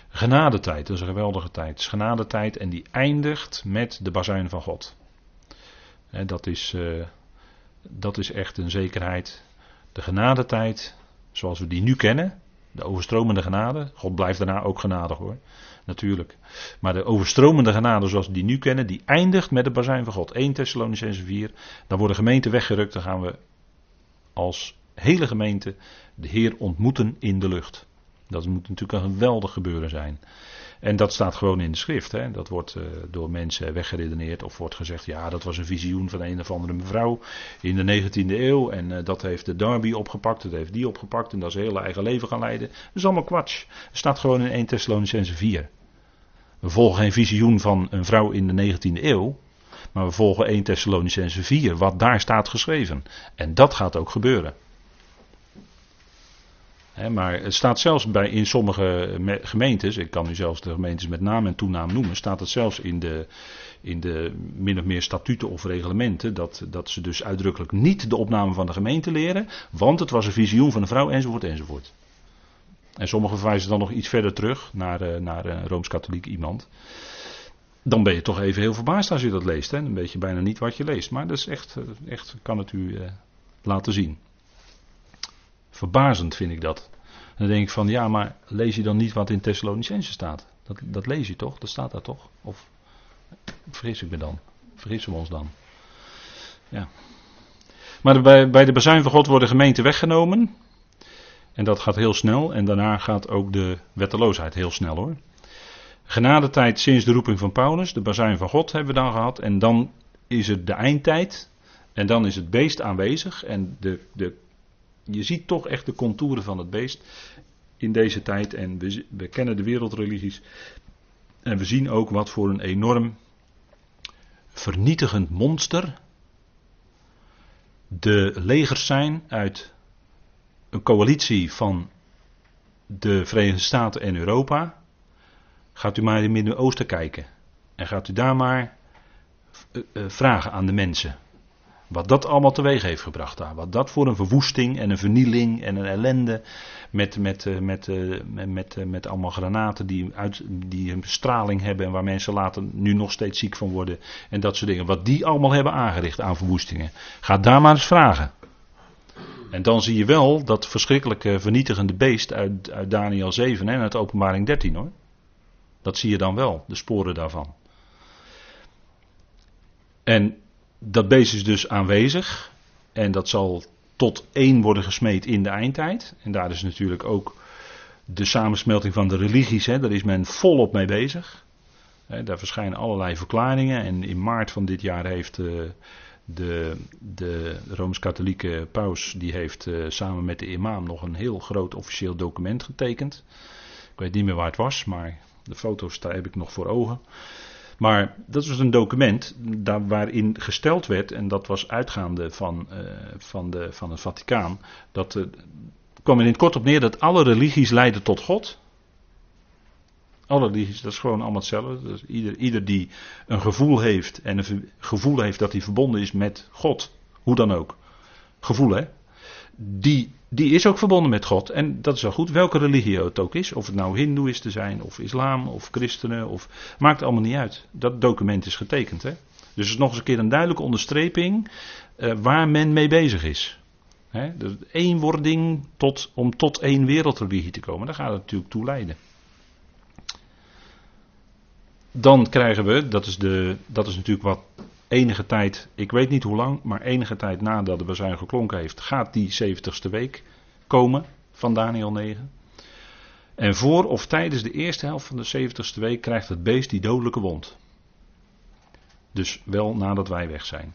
Genadetijd, dat is een geweldige tijd. Is genadetijd en die eindigt met de bazuin van God. dat, is, uh, dat is echt een zekerheid. De genadetijd, zoals we die nu kennen, de overstromende genade. God blijft daarna ook genadig hoor, natuurlijk. Maar de overstromende genade zoals we die nu kennen, die eindigt met de bazuin van God. 1 Thessalonicense 4, dan worden gemeenten weggerukt, dan gaan we als hele gemeente de Heer ontmoeten in de lucht. Dat moet natuurlijk een geweldig gebeuren zijn. En dat staat gewoon in de schrift. Hè. Dat wordt uh, door mensen weggeredeneerd. Of wordt gezegd, ja, dat was een visioen van een of andere mevrouw in de 19e eeuw. En uh, dat heeft de Darby opgepakt, dat heeft die opgepakt. En dat is een hele eigen leven gaan leiden. Dat is allemaal kwats. Het staat gewoon in 1 Thessalonicense 4. We volgen geen visioen van een vrouw in de 19e eeuw. Maar we volgen 1 Thessalonicense 4, wat daar staat geschreven. En dat gaat ook gebeuren. Maar het staat zelfs bij in sommige gemeentes, ik kan nu zelfs de gemeentes met naam en toenaam noemen, staat het zelfs in de, in de min of meer statuten of reglementen, dat, dat ze dus uitdrukkelijk niet de opname van de gemeente leren, want het was een visioen van een vrouw enzovoort enzovoort. En sommigen verwijzen dan nog iets verder terug naar, eh, naar een rooms-katholiek iemand dan ben je toch even heel verbaasd als je dat leest. Hè? Dan weet je bijna niet wat je leest. Maar dat is echt, eh, echt kan het u eh, laten zien. Verbazend vind ik dat. En dan denk ik van, ja, maar lees je dan niet wat in Thessalonicense staat? Dat, dat lees je toch? Dat staat daar toch? Of vergis ik me dan? Vergissen we ons dan? Ja. Maar bij, bij de bezuin van God worden gemeenten weggenomen. En dat gaat heel snel. En daarna gaat ook de wetteloosheid heel snel hoor. Genadetijd sinds de roeping van Paulus, de bazuin van God hebben we dan gehad. En dan is het de eindtijd. En dan is het beest aanwezig. En de, de, je ziet toch echt de contouren van het beest in deze tijd. En we, kennen de wereldreligies. En we zien ook wat voor een enorm vernietigend monster de legers zijn uit een coalitie van de Verenigde Staten en Europa. Gaat u maar in het Midden-Oosten kijken. En gaat u daar maar eh, eh, vragen aan de mensen. Wat dat allemaal teweeg heeft gebracht daar. Wat dat voor een verwoesting en een vernieling en een ellende. Met, met, eh, met, met, met, met allemaal granaten die, uit, die een straling hebben. En waar mensen later nu nog steeds ziek van worden. En dat soort dingen. Wat die allemaal hebben aangericht aan verwoestingen. Ga daar maar eens vragen. En dan zie je wel dat verschrikkelijke vernietigende beest uit, uit Daniel 7 en uit openbaring 13 hoor. Dat zie je dan wel, de sporen daarvan. En dat beest is dus aanwezig. En dat zal tot één worden gesmeed in de eindtijd. En daar is natuurlijk ook de samensmelting van de religies. Hè, daar is men volop mee bezig. daar verschijnen allerlei verklaringen. En in maart van dit jaar heeft uh, de, de Rooms-Katholieke paus... die heeft uh, samen met de imam nog een heel groot officieel document getekend. Ik weet niet meer waar het was, maar de foto's daar heb ik nog voor ogen. Maar dat was een document daar waarin gesteld werd, en dat was uitgaande van, uh, van, de, van het Vaticaan, dat uh, kwam er in het kort op neer dat alle religies leiden tot God. Alle religies, dat is gewoon allemaal hetzelfde. Dus ieder, ieder die een gevoel heeft en een gevoel heeft dat hij verbonden is met God, hoe dan ook. Gevoel hè. Die, die is ook verbonden met God. En dat is wel goed, welke religie het ook is. Of het nou Hindoeïsten zijn, of islam, of christenen. Of, maakt allemaal niet uit. Dat document is getekend. Hè? Dus het is nog eens een keer een duidelijke onderstreping uh, waar men mee bezig is. Hè? De eenwording tot, om tot één wereldreligie te komen. Daar gaat het natuurlijk toe leiden. Dan krijgen we, dat is, de, dat is natuurlijk wat enige tijd, ik weet niet hoe lang, maar enige tijd nadat de bazuin geklonken heeft, gaat die 70ste week komen van Daniel 9. En voor of tijdens de eerste helft van de 70ste week krijgt het beest die dodelijke wond. Dus wel nadat wij weg zijn.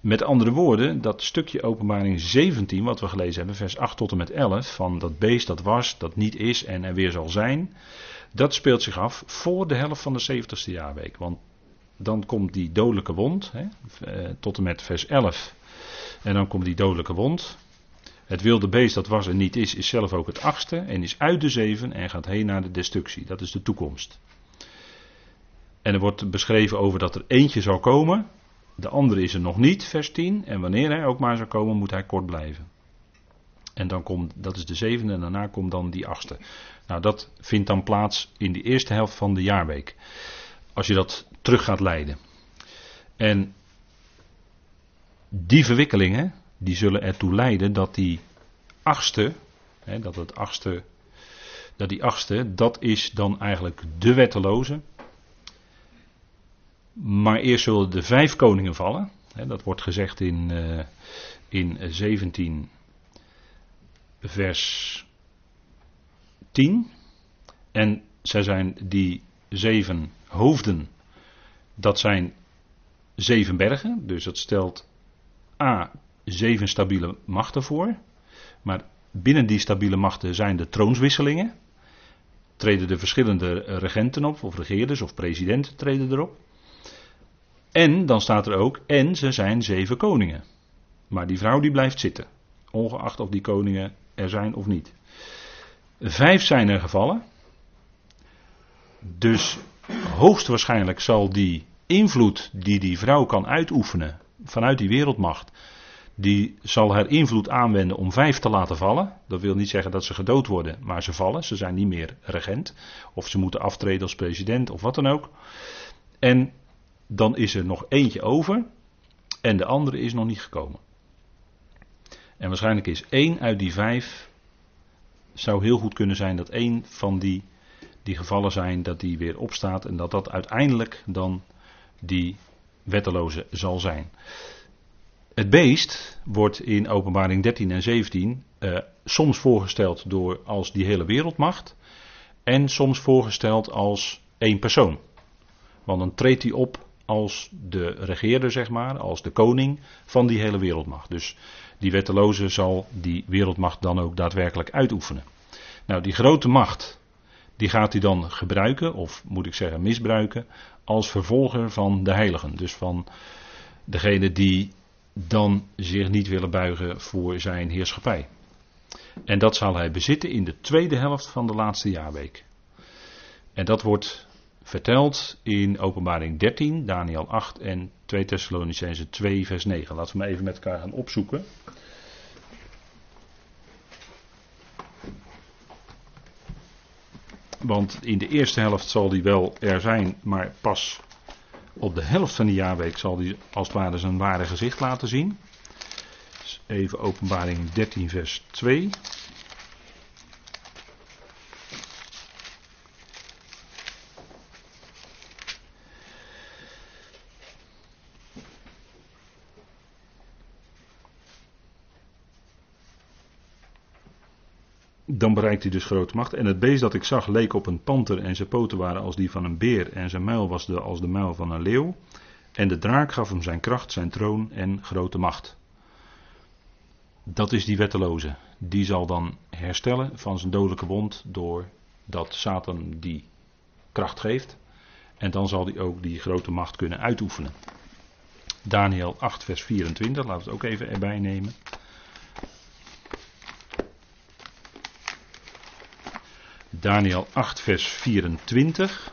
Met andere woorden, dat stukje openbaring 17, wat we gelezen hebben, vers 8 tot en met 11, van dat beest dat was, dat niet is en er weer zal zijn, dat speelt zich af voor de helft van de 70ste jaarweek. Want dan komt die dodelijke wond, hè, eh, tot en met vers 11. En dan komt die dodelijke wond. Het wilde beest dat was en niet is, is zelf ook het achtste en is uit de zeven en gaat heen naar de destructie. Dat is de toekomst. En er wordt beschreven over dat er eentje zal komen. De andere is er nog niet, vers 10. En wanneer hij ook maar zou komen, moet hij kort blijven. En dan komt, dat is de zevende en daarna komt dan die achtste. Nou, dat vindt dan plaats in de eerste helft van de jaarweek. Als je dat terug gaat leiden. En die verwikkelingen, die zullen ertoe leiden dat die achtste, hè, dat het achtste, dat die achtste, dat is dan eigenlijk de wetteloze. Maar eerst zullen de vijf koningen vallen. Hè, dat wordt gezegd in, uh, in 17 vers 10. En zij zijn die zeven hoofden dat zijn zeven bergen, dus dat stelt A zeven stabiele machten voor. Maar binnen die stabiele machten zijn de troonswisselingen. Treden de verschillende regenten op, of regeerders of presidenten treden erop. En dan staat er ook, en ze zijn zeven koningen. Maar die vrouw die blijft zitten, ongeacht of die koningen er zijn of niet. Vijf zijn er gevallen. Dus hoogstwaarschijnlijk zal die invloed die die vrouw kan uitoefenen vanuit die wereldmacht, die zal haar invloed aanwenden om vijf te laten vallen. Dat wil niet zeggen dat ze gedood worden, maar ze vallen. Ze zijn niet meer regent. Of ze moeten aftreden als president of wat dan ook. En dan is er nog eentje over. En de andere is nog niet gekomen. En waarschijnlijk is één uit die vijf. Zou heel goed kunnen zijn dat één van die die gevallen zijn, dat die weer opstaat en dat dat uiteindelijk dan die wetteloze zal zijn. Het beest wordt in openbaring 13 en 17 uh, eh, soms voorgesteld door als die hele wereldmacht en soms voorgesteld als één persoon. Want dan treedt hij op als de regeerder, zeg maar, als de koning van die hele wereldmacht. Dus die wetteloze zal die wereldmacht dan ook daadwerkelijk uitoefenen. Nou, die grote macht, die gaat hij dan gebruiken, of moet ik zeggen misbruiken, als vervolger van de heiligen. Dus van degene die dan zich niet willen buigen voor zijn heerschappij. En dat zal hij bezitten in de tweede helft van de laatste jaarweek. En dat wordt verteld in Openbaring 13, Daniel 8 en 2 Thessalonicense 2, vers 9. Laten we maar even met elkaar gaan opzoeken. Want in de eerste helft zal die wel er zijn, maar pas op de helft van de jaarweek zal hij als het ware zijn ware gezicht laten zien. Dus even openbaring 13 vers 2. Dan bereikt hij dus grote macht. En het beest dat ik zag leek op een panter en zijn poten waren als die van een beer en zijn muil was de, als de muil van een leeuw. En de draak gaf hem zijn kracht, zijn troon en grote macht. Dat is die wetteloze. Die zal dan herstellen van zijn dodelijke wond doordat Satan die kracht geeft. En dan zal hij ook die grote macht kunnen uitoefenen. Daniel 8, vers 24, laten we het ook even erbij nemen. Daniel 8, vers 24.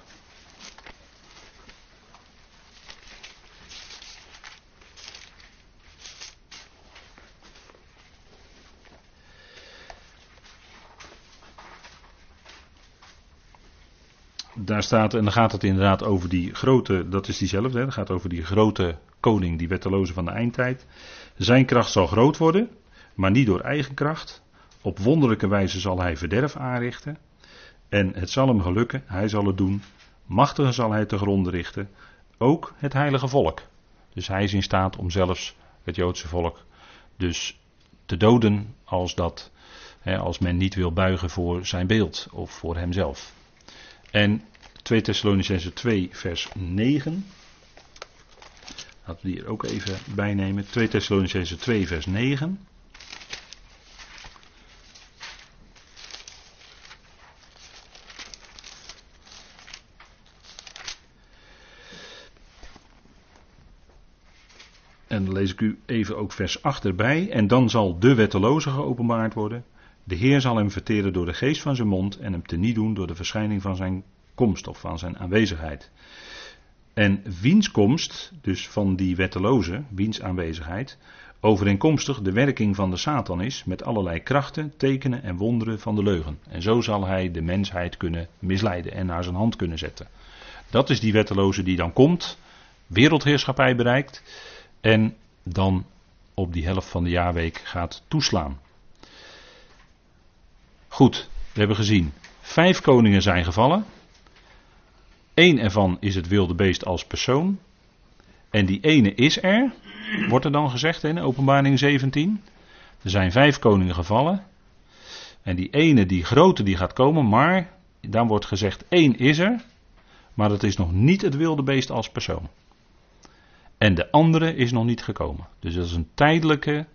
daar staat, en dan gaat het inderdaad over die grote, dat is diezelfde, hè, dat gaat over die grote koning, die wetteloze van de eindtijd. Zijn kracht zal groot worden, maar niet door eigen kracht. Op wonderlijke wijze zal hij verderf aanrichten. En het zal hem gelukken, hij zal het doen. Machtigen zal hij te gronden richten, ook het heilige volk. Dus hij is in staat om zelfs het Joodse volk dus te doden als, dat, hè, als men niet wil buigen voor zijn beeld of voor hemzelf. En 2 Thessalonicense 2 vers 9. Laten we die er ook even bij nemen. 2 Thessalonicense 2 vers 9. U even ook vers 8 erbij. En dan zal de wetteloze geopenbaard worden. De Heer zal hem verteren door de geest van zijn mond en hem teniet doen door de verschijning van zijn komst of van zijn aanwezigheid. En wiens komst, dus van die wetteloze, wiens aanwezigheid, overeenkomstig de werking van de Satan is met allerlei krachten, tekenen en wonderen van de leugen. En zo zal hij de mensheid kunnen misleiden en naar zijn hand kunnen zetten. Dat is die wetteloze die dan komt, wereldheerschappij bereikt en dan op die helft van de jaarweek gaat toeslaan. Goed, we hebben gezien, vijf koningen zijn gevallen. Eén ervan is het wilde beest als persoon. En die ene is er, wordt er dan gezegd in openbaring 17. Er zijn vijf koningen gevallen. En die ene, die grote, die gaat komen, maar dan wordt gezegd één is er. Maar dat is nog niet het wilde beest als persoon. En de andere is nog niet gekomen. Dus dat is een tijdelijke,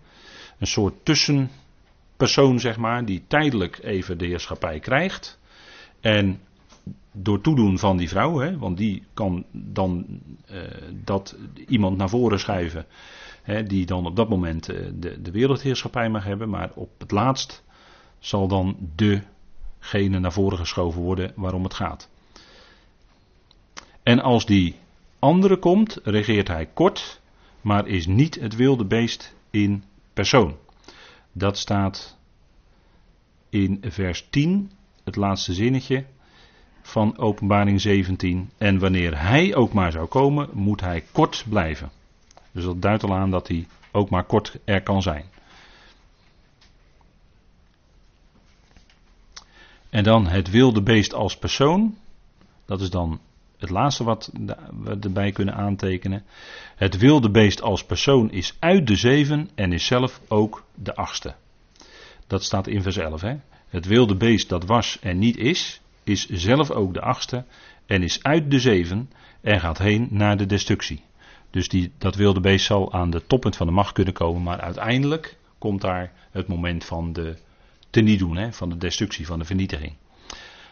een soort tussenpersoon, zeg maar, die tijdelijk even de heerschappij krijgt. En door toedoen van die vrouw, hè, want die kan dan uh, dat iemand naar voren schuiven, hè, die dan op dat moment uh, de, de wereldheerschappij mag hebben, maar op het laatst zal dan degene naar voren geschoven worden waarom het gaat. En als die andere komt, regeert hij kort, maar is niet het wilde beest in persoon. Dat staat in vers 10, het laatste zinnetje van Openbaring 17. En wanneer hij ook maar zou komen, moet hij kort blijven. Dus dat duidt al aan dat hij ook maar kort er kan zijn. En dan het wilde beest als persoon. Dat is dan het laatste wat we erbij kunnen aantekenen. Het wilde beest als persoon is uit de zeven en is zelf ook de achtste. Dat staat in vers 11. Hè? Het wilde beest dat was en niet is, is zelf ook de achtste en is uit de zeven en gaat heen naar de destructie. Dus die, dat wilde beest zal aan de toppunt van de macht kunnen komen, maar uiteindelijk komt daar het moment van de te doen, hè, van de destructie, van de vernietiging.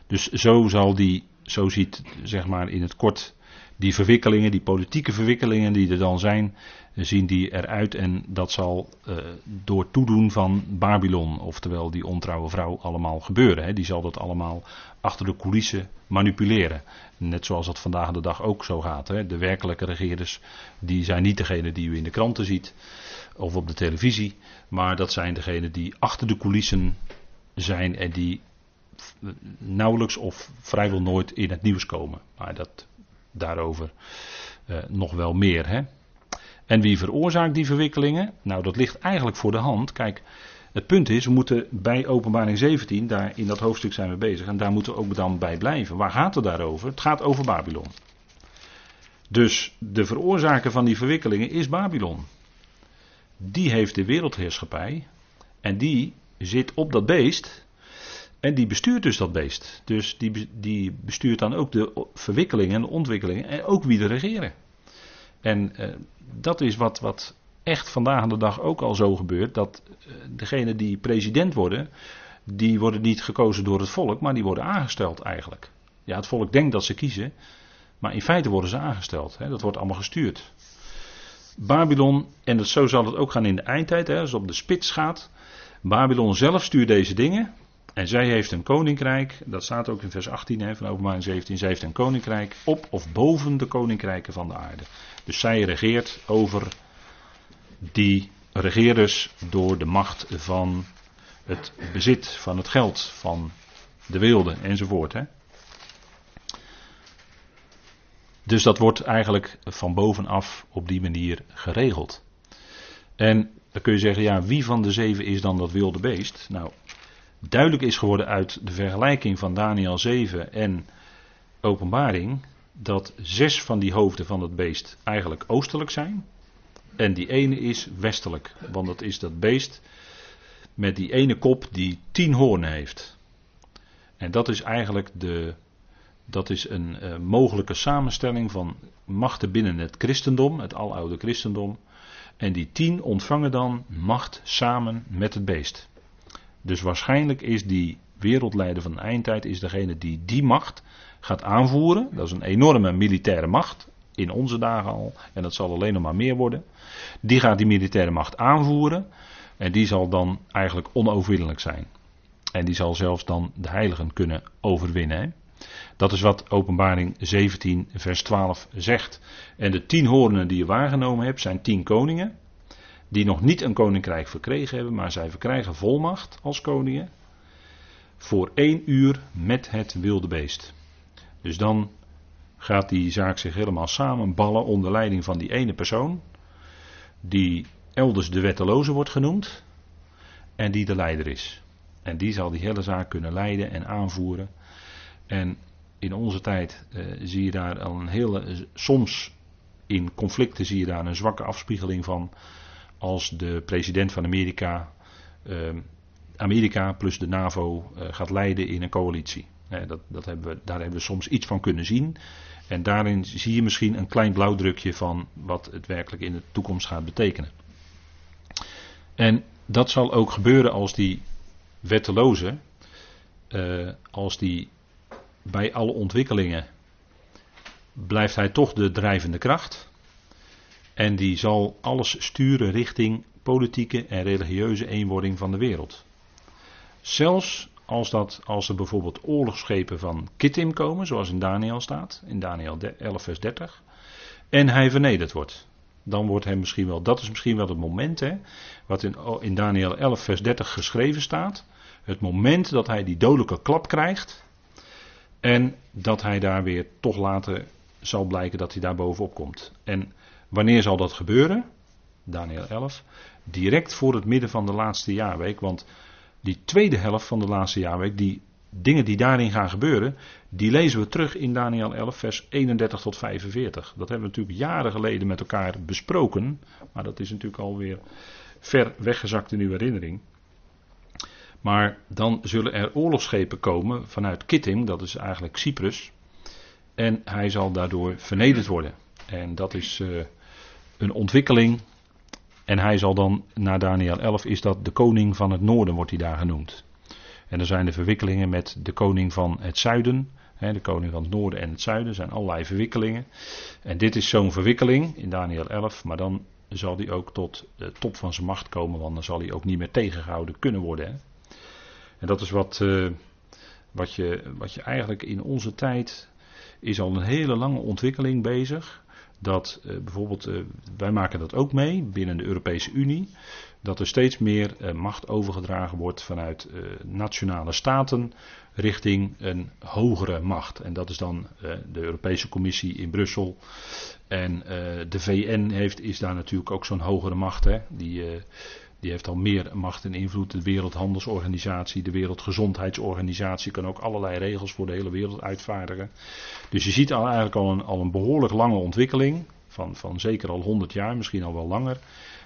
Dus zo zal die zo ziet, zeg maar in het kort, die verwikkelingen, die politieke verwikkelingen die er dan zijn, zien die eruit. En dat zal uh, door toedoen van Babylon, oftewel die ontrouwe vrouw, allemaal gebeuren. Hè. Die zal dat allemaal achter de coulissen manipuleren. Net zoals dat vandaag de dag ook zo gaat. Hè. De werkelijke regeerders, die zijn niet degene die u in de kranten ziet of op de televisie. Maar dat zijn degenen die achter de coulissen zijn en die nauwelijks of vrijwel nooit in het nieuws komen. Maar dat daarover uh, nog wel meer. Hè? En wie veroorzaakt die verwikkelingen? Nou, dat ligt eigenlijk voor de hand. Kijk, het punt is, we moeten bij openbaring 17, daar in dat hoofdstuk zijn we bezig, en daar moeten we ook dan bij blijven. Waar gaat het daarover? Het gaat over Babylon. Dus de veroorzaker van die verwikkelingen is Babylon. Die heeft de wereldheerschappij en die zit op dat beest en die bestuurt dus dat beest. Dus die, die bestuurt dan ook de verwikkelingen en de ontwikkelingen en ook wie er regeren. En eh, dat is wat, wat echt vandaag de dag ook al zo gebeurt. Dat uh, degenen die president worden, die worden niet gekozen door het volk, maar die worden aangesteld eigenlijk. Ja, het volk denkt dat ze kiezen, maar in feite worden ze aangesteld. Hè. Dat wordt allemaal gestuurd. Babylon, en dat, zo zal het ook gaan in de eindtijd, hè, als het op de spits gaat. Babylon zelf stuurt deze dingen. En zij heeft een koninkrijk, dat staat ook in vers 18 hè, van openbaring 17, zij heeft een koninkrijk op of boven de koninkrijken van de aarde. Dus zij regeert over die regeerders door de macht van het bezit, van het geld, van de wilde enzovoort. Hè. Dus dat wordt eigenlijk van bovenaf op die manier geregeld. En dan kun je zeggen, ja, wie van de zeven is dan dat wilde beest? Nou, duidelijk is geworden uit de vergelijking van Daniel 7 en Openbaring dat zes van die hoofden van het beest eigenlijk oostelijk zijn. En die ene is westelijk, want dat is dat beest met die ene kop die tien hoornen heeft. En dat is eigenlijk de, dat is een uh, mogelijke samenstelling van machten binnen het christendom, het aloude christendom. En die tien ontvangen dan macht samen met het beest. Dus waarschijnlijk is die wereldleider van de eindtijd is degene die die macht gaat aanvoeren. Dat is een enorme militaire macht. In onze dagen al. En dat zal alleen nog maar meer worden. Die gaat die militaire macht aanvoeren. En die zal dan eigenlijk onoverwinnelijk zijn. En die zal zelfs dan de heiligen kunnen overwinnen. Dat is wat Openbaring 17, vers 12 zegt. En de tien hoornen die je waargenomen hebt zijn tien koningen. Die nog niet een koninkrijk verkregen hebben, maar zij verkrijgen volmacht als koningen. Voor één uur met het wilde beest. Dus dan gaat die zaak zich helemaal samenballen onder leiding van die ene persoon. Die elders de wetteloze wordt genoemd. En die de leider is. En die zal die hele zaak kunnen leiden en aanvoeren. En in onze tijd eh, zie je daar al een hele. Soms in conflicten zie je daar een zwakke afspiegeling van. Als de president van Amerika. Eh, Amerika plus de NAVO eh, gaat leiden in een coalitie. dat, dat hebben we, daar hebben we soms iets van kunnen zien. En daarin zie je misschien een klein blauwdrukje van wat het werkelijk in de toekomst gaat betekenen. En dat zal ook gebeuren als die wetteloze, uh, als die bij alle ontwikkelingen blijft hij toch de drijvende kracht. En die zal alles sturen richting politieke en religieuze eenwording van de wereld. Zelfs als, dat, als er bijvoorbeeld oorlogsschepen van Kittim komen, zoals in Daniel staat, in Daniel 11 vers 30, en hij vernederd wordt. Dan wordt hij misschien wel, dat is misschien wel het moment, hè, wat in, in Daniel 11 vers 30 geschreven staat. Het moment dat hij die dodelijke klap krijgt. En dat hij daar weer toch later zal blijken dat hij daar bovenop komt. En wanneer zal dat gebeuren? Daniel 11. Direct voor het midden van de laatste jaarweek. Want die tweede helft van de laatste jaarweek, die dingen die daarin gaan gebeuren, die lezen we terug in Daniel 11, vers 31 tot 45. Dat hebben we natuurlijk jaren geleden met elkaar besproken, maar dat is natuurlijk alweer ver weggezakt in uw herinnering. Maar dan zullen er oorlogsschepen komen vanuit Kittim, dat is eigenlijk Cyprus. En hij zal daardoor vernederd worden. En dat is uh, een ontwikkeling. En hij zal dan, na Daniel 11, is dat de koning van het noorden, wordt hij daar genoemd. En er zijn de verwikkelingen met de koning van het zuiden. Hè, de koning van het noorden en het zuiden. Zijn allerlei verwikkelingen. En dit is zo'n verwikkeling in Daniel 11. Maar dan zal hij ook tot de top van zijn macht komen. Want dan zal hij ook niet meer tegengehouden kunnen worden. Hè. En dat is wat, uh, wat, je, wat je eigenlijk in onze tijd is al een hele lange ontwikkeling bezig. Dat uh, bijvoorbeeld, uh, wij maken dat ook mee binnen de Europese Unie. Dat er steeds meer macht overgedragen wordt vanuit nationale staten richting een hogere macht. En dat is dan de Europese Commissie in Brussel. En de VN heeft, is daar natuurlijk ook zo'n hogere macht. Hè, die die heeft al meer macht en invloed. De Wereldhandelsorganisatie, de Wereldgezondheidsorganisatie kan ook allerlei regels voor de hele wereld uitvaardigen. Dus je ziet al eigenlijk al een, al een behoorlijk lange ontwikkeling, van, van zeker al 100 jaar, misschien al wel langer,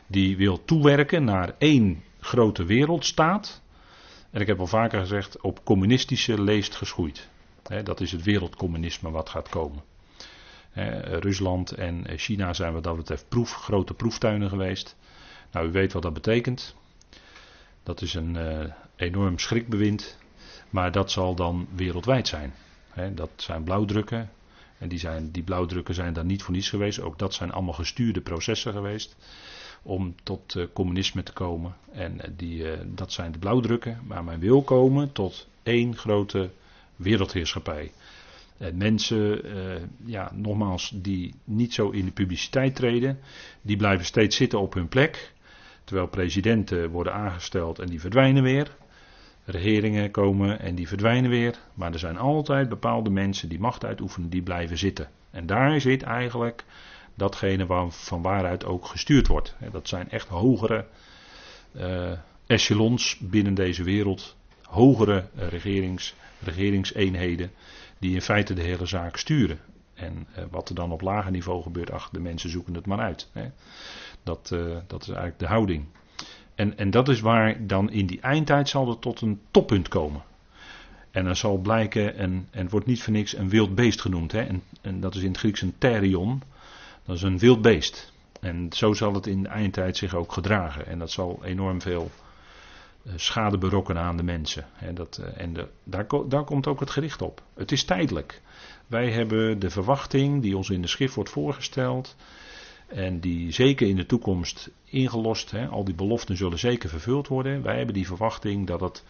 die wil toewerken naar één grote wereldstaat. En ik heb al vaker gezegd, op communistische leest geschoeid. dat is het wereldcommunisme wat gaat komen. Rusland en China zijn wat dat betreft proef, grote proeftuinen geweest. Nou, u weet wat dat betekent. Dat is een uh, enorm schrikbewind. Maar dat zal dan wereldwijd zijn. dat zijn blauwdrukken. En die, zijn, die blauwdrukken zijn daar niet voor niets geweest. Ook dat zijn allemaal gestuurde processen geweest. Om tot uh, communisme te komen. En uh, die, dat zijn de blauwdrukken. Maar men wil komen tot één grote wereldheerschappij. En mensen, ja, nogmaals, die niet zo in de publiciteit treden, die blijven steeds zitten op hun plek. Terwijl presidenten worden aangesteld en die verdwijnen weer. Regeringen komen en die verdwijnen weer. Maar er zijn altijd bepaalde mensen die macht uitoefenen, die blijven zitten. En daar zit eigenlijk datgene waar, van waaruit ook gestuurd wordt. Dat zijn echt hogere uh, echelons binnen deze wereld, hogere regerings, regeringseenheden, die in feite de hele zaak sturen. En uh, wat er dan op lager niveau gebeurt, ach, de mensen zoeken het maar uit. Hè. Dat, uh, dat is eigenlijk de houding. En, en dat is waar dan in die eindtijd zal er tot een toppunt komen. En dan zal blijken, en, en het wordt niet voor niks een wild beest genoemd. Hè? En, en dat is in het Grieks een therion. Dat is een wild beest. En zo zal het in de eindtijd zich ook gedragen. En dat zal enorm veel eh, schade berokkenen aan de mensen. En, dat, eh, en de, daar, daar komt ook het gericht op. Het is tijdelijk. Wij hebben de verwachting die ons in de schrift wordt voorgesteld. En die zeker in de toekomst ingelost, hè, al die beloften zullen zeker vervuld worden. Wij hebben die verwachting dat het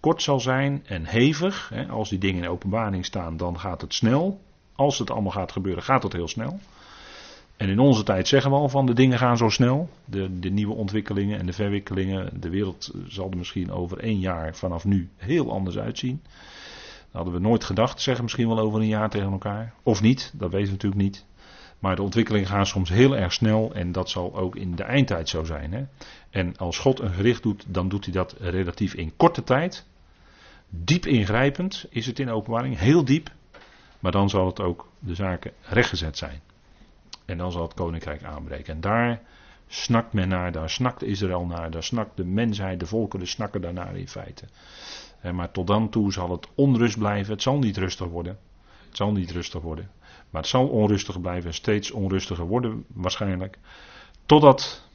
kort zal zijn en hevig. Hè. Als die dingen in openbaring staan, dan gaat het snel. Als het allemaal gaat gebeuren, gaat het heel snel. En in onze tijd zeggen we al van de dingen gaan zo snel. De, de nieuwe ontwikkelingen en de verwikkelingen. De wereld zal er misschien over één jaar vanaf nu heel anders uitzien. Hadden we nooit gedacht, zeggen misschien wel over een jaar tegen elkaar. Of niet, dat weten we natuurlijk niet. Maar de ontwikkelingen gaan soms heel erg snel en dat zal ook in de eindtijd zo zijn. Hè? En als God een gericht doet, dan doet hij dat relatief in korte tijd. Diep ingrijpend is het in openbaring, heel diep. Maar dan zal het ook de zaken rechtgezet zijn. En dan zal het koninkrijk aanbreken. En daar snakt men naar, daar snakt Israël naar, daar snakt de mensheid, de volkeren snakken daarnaar in feite. Maar tot dan toe zal het onrust blijven, het zal niet rustig worden. Het zal niet rustig worden. Maar het zal onrustig blijven, steeds onrustiger worden waarschijnlijk. Totdat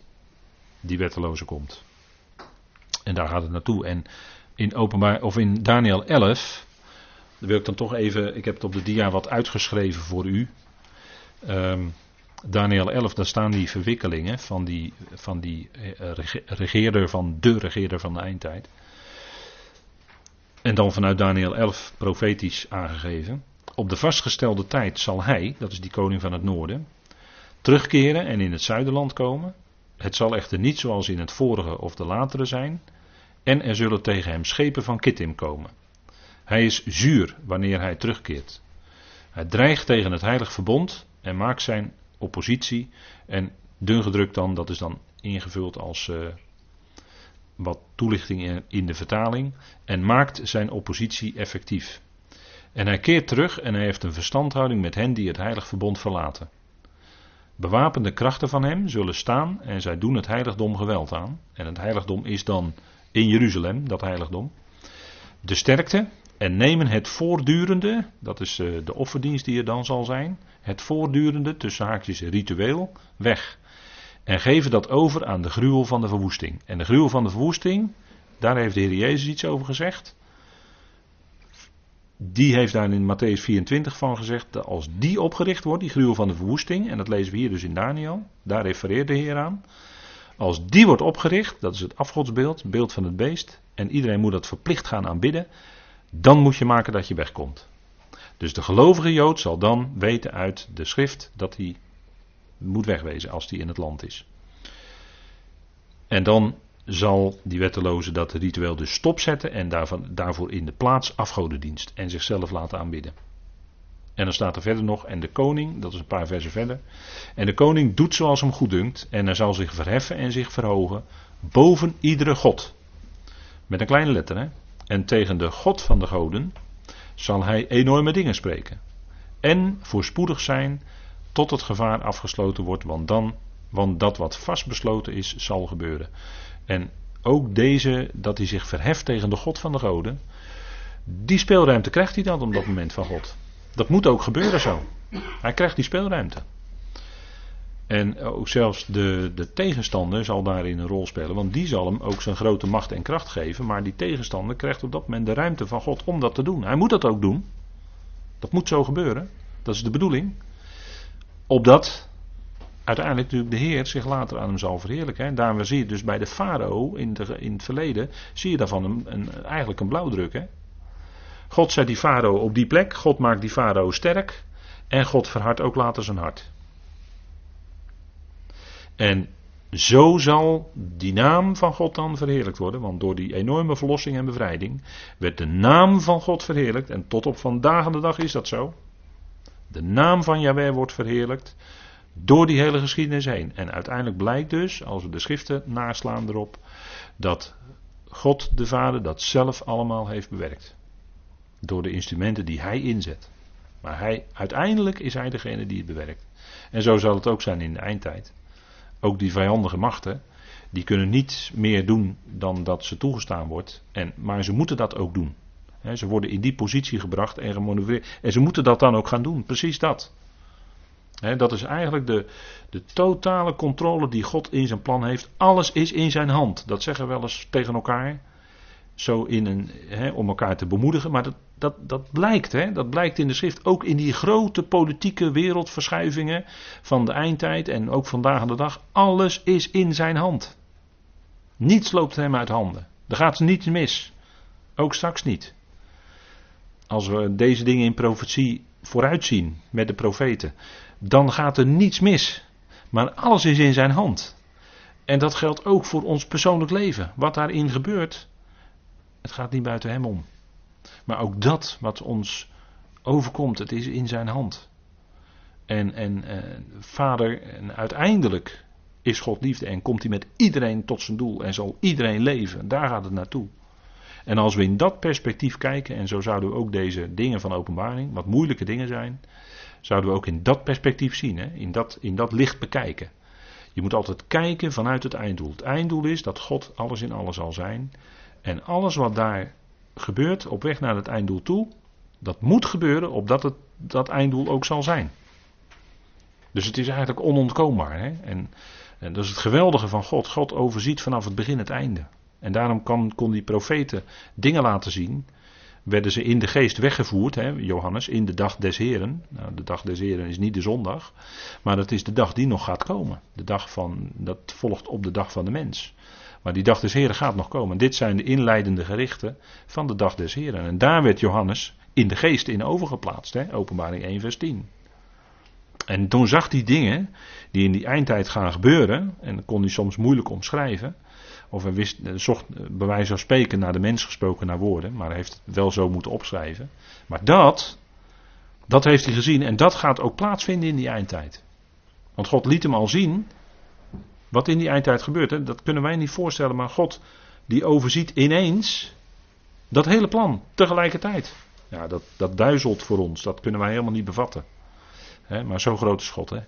die wetteloze komt. En daar gaat het naartoe. En in, openbaar, of in Daniel 11, wil ik dan toch even, ik heb het op de dia wat uitgeschreven voor u. Um, Daniel 11, daar staan die verwikkelingen van die, van die eh, regeerder, van de regeerder van de eindtijd. En dan vanuit Daniel 11 profetisch aangegeven. Op de vastgestelde tijd zal hij, dat is die koning van het noorden, terugkeren en in het zuiderland komen. Het zal echter niet zoals in het vorige of de latere zijn. En er zullen tegen hem schepen van Kittim komen. Hij is zuur wanneer hij terugkeert. Hij dreigt tegen het heilig verbond en maakt zijn oppositie. En dun gedrukt dan, dat is dan ingevuld als uh, wat toelichting in de vertaling. En maakt zijn oppositie effectief. En hij keert terug en hij heeft een verstandhouding met hen die het heilig verbond verlaten. Bewapende krachten van hem zullen staan en zij doen het heiligdom geweld aan. En het heiligdom is dan in Jeruzalem, dat heiligdom. De sterkte en nemen het voortdurende, dat is eh, de offerdienst die er dan zal zijn, het voortdurende, tussen haakjes ritueel, weg. En geven dat over aan de gruwel van de verwoesting. En de gruwel van de verwoesting, daar heeft de Heer Jezus iets over gezegd. Die heeft daar in Matthäus 24 van gezegd, dat als die opgericht wordt, die gruwel van de verwoesting, en dat lezen we hier dus in Daniel, daar refereert de Heer aan. Als die wordt opgericht, dat is het afgodsbeeld, beeld van het beest, en iedereen moet dat verplicht gaan aanbidden, dan moet je maken dat je wegkomt. Dus de gelovige Jood zal dan weten uit de schrift dat hij moet wegwezen als hij in het land is. En dan zal die wetteloze dat ritueel dus stopzetten en daarvan, daarvoor in de plaats afgodendienst en zichzelf laten aanbidden. En dan staat er verder nog, en de koning, dat is een paar versen verder, en de koning doet zoals hem goeddunkt en hij zal zich verheffen en zich verhogen boven iedere god. Met een kleine letter, hè. En tegen de God van de goden zal hij enorme dingen spreken. En voorspoedig zijn tot het gevaar afgesloten wordt, want dan, want dat wat vastbesloten is, zal gebeuren. En ook deze, dat hij zich verheft tegen de God van de goden, die speelruimte krijgt hij dan op dat moment van God. Dat moet ook gebeuren zo. Hij krijgt die speelruimte. En ook zelfs de, de tegenstander zal daarin een rol spelen, want die zal hem ook zijn grote macht en kracht geven. Maar die tegenstander krijgt op dat moment de ruimte van God om dat te doen. Hij moet dat ook doen. Dat moet zo gebeuren. Dat is de bedoeling. Opdat uiteindelijk natuurlijk de Heer zich later aan hem zal verheerlijken. En daarom zie je dus bij de farao in, in het verleden, zie je daarvan een, eigenlijk een blauwdruk. Hè? God zet die farao op die plek, God maakt die farao sterk en God verhardt ook later zijn hart. En zo zal die naam van God dan verheerlijkt worden, want door die enorme verlossing en bevrijding werd de naam van God verheerlijkt en tot op vandaag de dag is dat zo. De naam van Yahweh wordt verheerlijkt door die hele geschiedenis heen. En uiteindelijk blijkt dus, als we de schriften naslaan erop, dat God de Vader dat zelf allemaal heeft bewerkt. Door de instrumenten die hij inzet. Maar hij, uiteindelijk is hij degene die het bewerkt. En zo zal het ook zijn in de eindtijd. Ook die vijandige machten, die kunnen niet meer doen dan dat ze toegestaan wordt. En, maar ze moeten dat ook doen. Ze worden in die positie gebracht en gemanoeuvreerd. En ze moeten dat dan ook gaan doen. Precies dat. dat is eigenlijk de, de totale controle die God in zijn plan heeft. Alles is in zijn hand. Dat zeggen we wel eens tegen elkaar. Zo in een, om elkaar te bemoedigen. Maar dat, dat, dat blijkt, dat blijkt in de schrift. Ook in die grote politieke wereldverschuivingen van de eindtijd en ook vandaag de dag. Alles is in zijn hand. Niets loopt hem uit handen. Er gaat niets mis. Ook straks niet. Als we deze dingen in profetie vooruitzien met de profeten, dan gaat er niets mis. Maar alles is in zijn hand. En dat geldt ook voor ons persoonlijk leven. Wat daarin gebeurt, het gaat niet buiten hem om. Maar ook dat wat ons overkomt, het is in zijn hand. En, en eh, vader, en uiteindelijk is God liefde en komt hij met iedereen tot zijn doel en zal iedereen leven. Daar gaat het naartoe. En als we in dat perspectief kijken, en zo zouden we ook deze dingen van openbaring, wat moeilijke dingen zijn, zouden we ook in dat perspectief zien, hè? In, dat, in dat licht bekijken. Je moet altijd kijken vanuit het einddoel. Het einddoel is dat God alles in alles zal zijn. En alles wat daar gebeurt op weg naar het einddoel toe, dat moet gebeuren opdat het dat einddoel ook zal zijn. Dus het is eigenlijk onontkoombaar. Hè? En, en dat is het geweldige van God. God overziet vanaf het begin het einde. En daarom kan, kon die profeten dingen laten zien. Werden ze in de geest weggevoerd, hè, Johannes, in de dag des Heren. Nou, de dag des Heren is niet de zondag, maar dat is de dag die nog gaat komen. De dag van, dat volgt op de dag van de mens. Maar die dag des Heren gaat nog komen. Dit zijn de inleidende gerichten van de dag des Heren. En daar werd Johannes in de geest in overgeplaatst. Hè? Openbaring 1 vers 10. En toen zag hij dingen die in die eindtijd gaan gebeuren. En dat kon hij soms moeilijk omschrijven. Of hij wist, zocht bij wijze van spreken naar de mens gesproken naar woorden. Maar hij heeft het wel zo moeten opschrijven. Maar dat, dat heeft hij gezien. En dat gaat ook plaatsvinden in die eindtijd. Want God liet hem al zien wat in die eindtijd gebeurt, hè, dat kunnen wij niet voorstellen, maar God die overziet ineens dat hele plan tegelijkertijd. Ja, dat, dat duizelt voor ons, dat kunnen wij helemaal niet bevatten. Maar zo groot is God. Hè.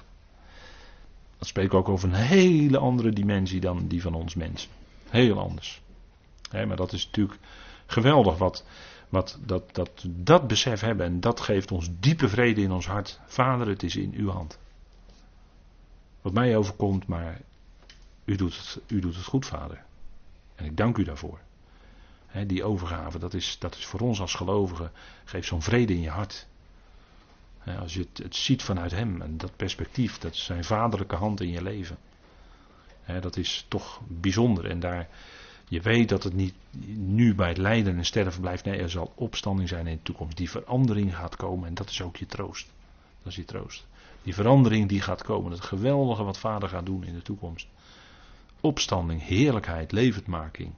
Dat spreekt ook over een hele andere dimensie dan die van ons mensen. Heel anders. Maar dat is natuurlijk geweldig wat, wat dat, dat, dat besef hebben en dat geeft ons diepe vrede in ons hart. Vader, het is in uw hand. Wat mij overkomt, maar u doet het, u doet het goed, vader. En ik dank u daarvoor. die overgave, dat is, dat is voor ons als gelovigen, geeft zo'n vrede in je hart. als je het, het, ziet vanuit hem en dat perspectief, dat is zijn vaderlijke hand in je leven. Dat is toch bijzonder. En daar, je weet dat het niet nu bij het lijden en sterven blijft. Nee, er zal opstanding zijn in de toekomst. Die verandering gaat komen en dat is ook je troost. Dat is je troost. Die verandering die gaat komen. Het geweldige wat vader gaat doen in de toekomst opstanding, heerlijkheid, levendmaking.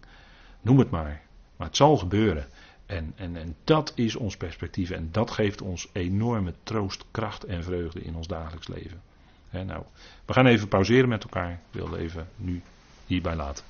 Noem het maar. Maar het zal gebeuren. En, en, en dat is ons perspectief. En dat geeft ons enorme troost, kracht en vreugde in ons dagelijks leven. Nou, we gaan even pauzeren met elkaar. Ik wil even nu hierbij laten.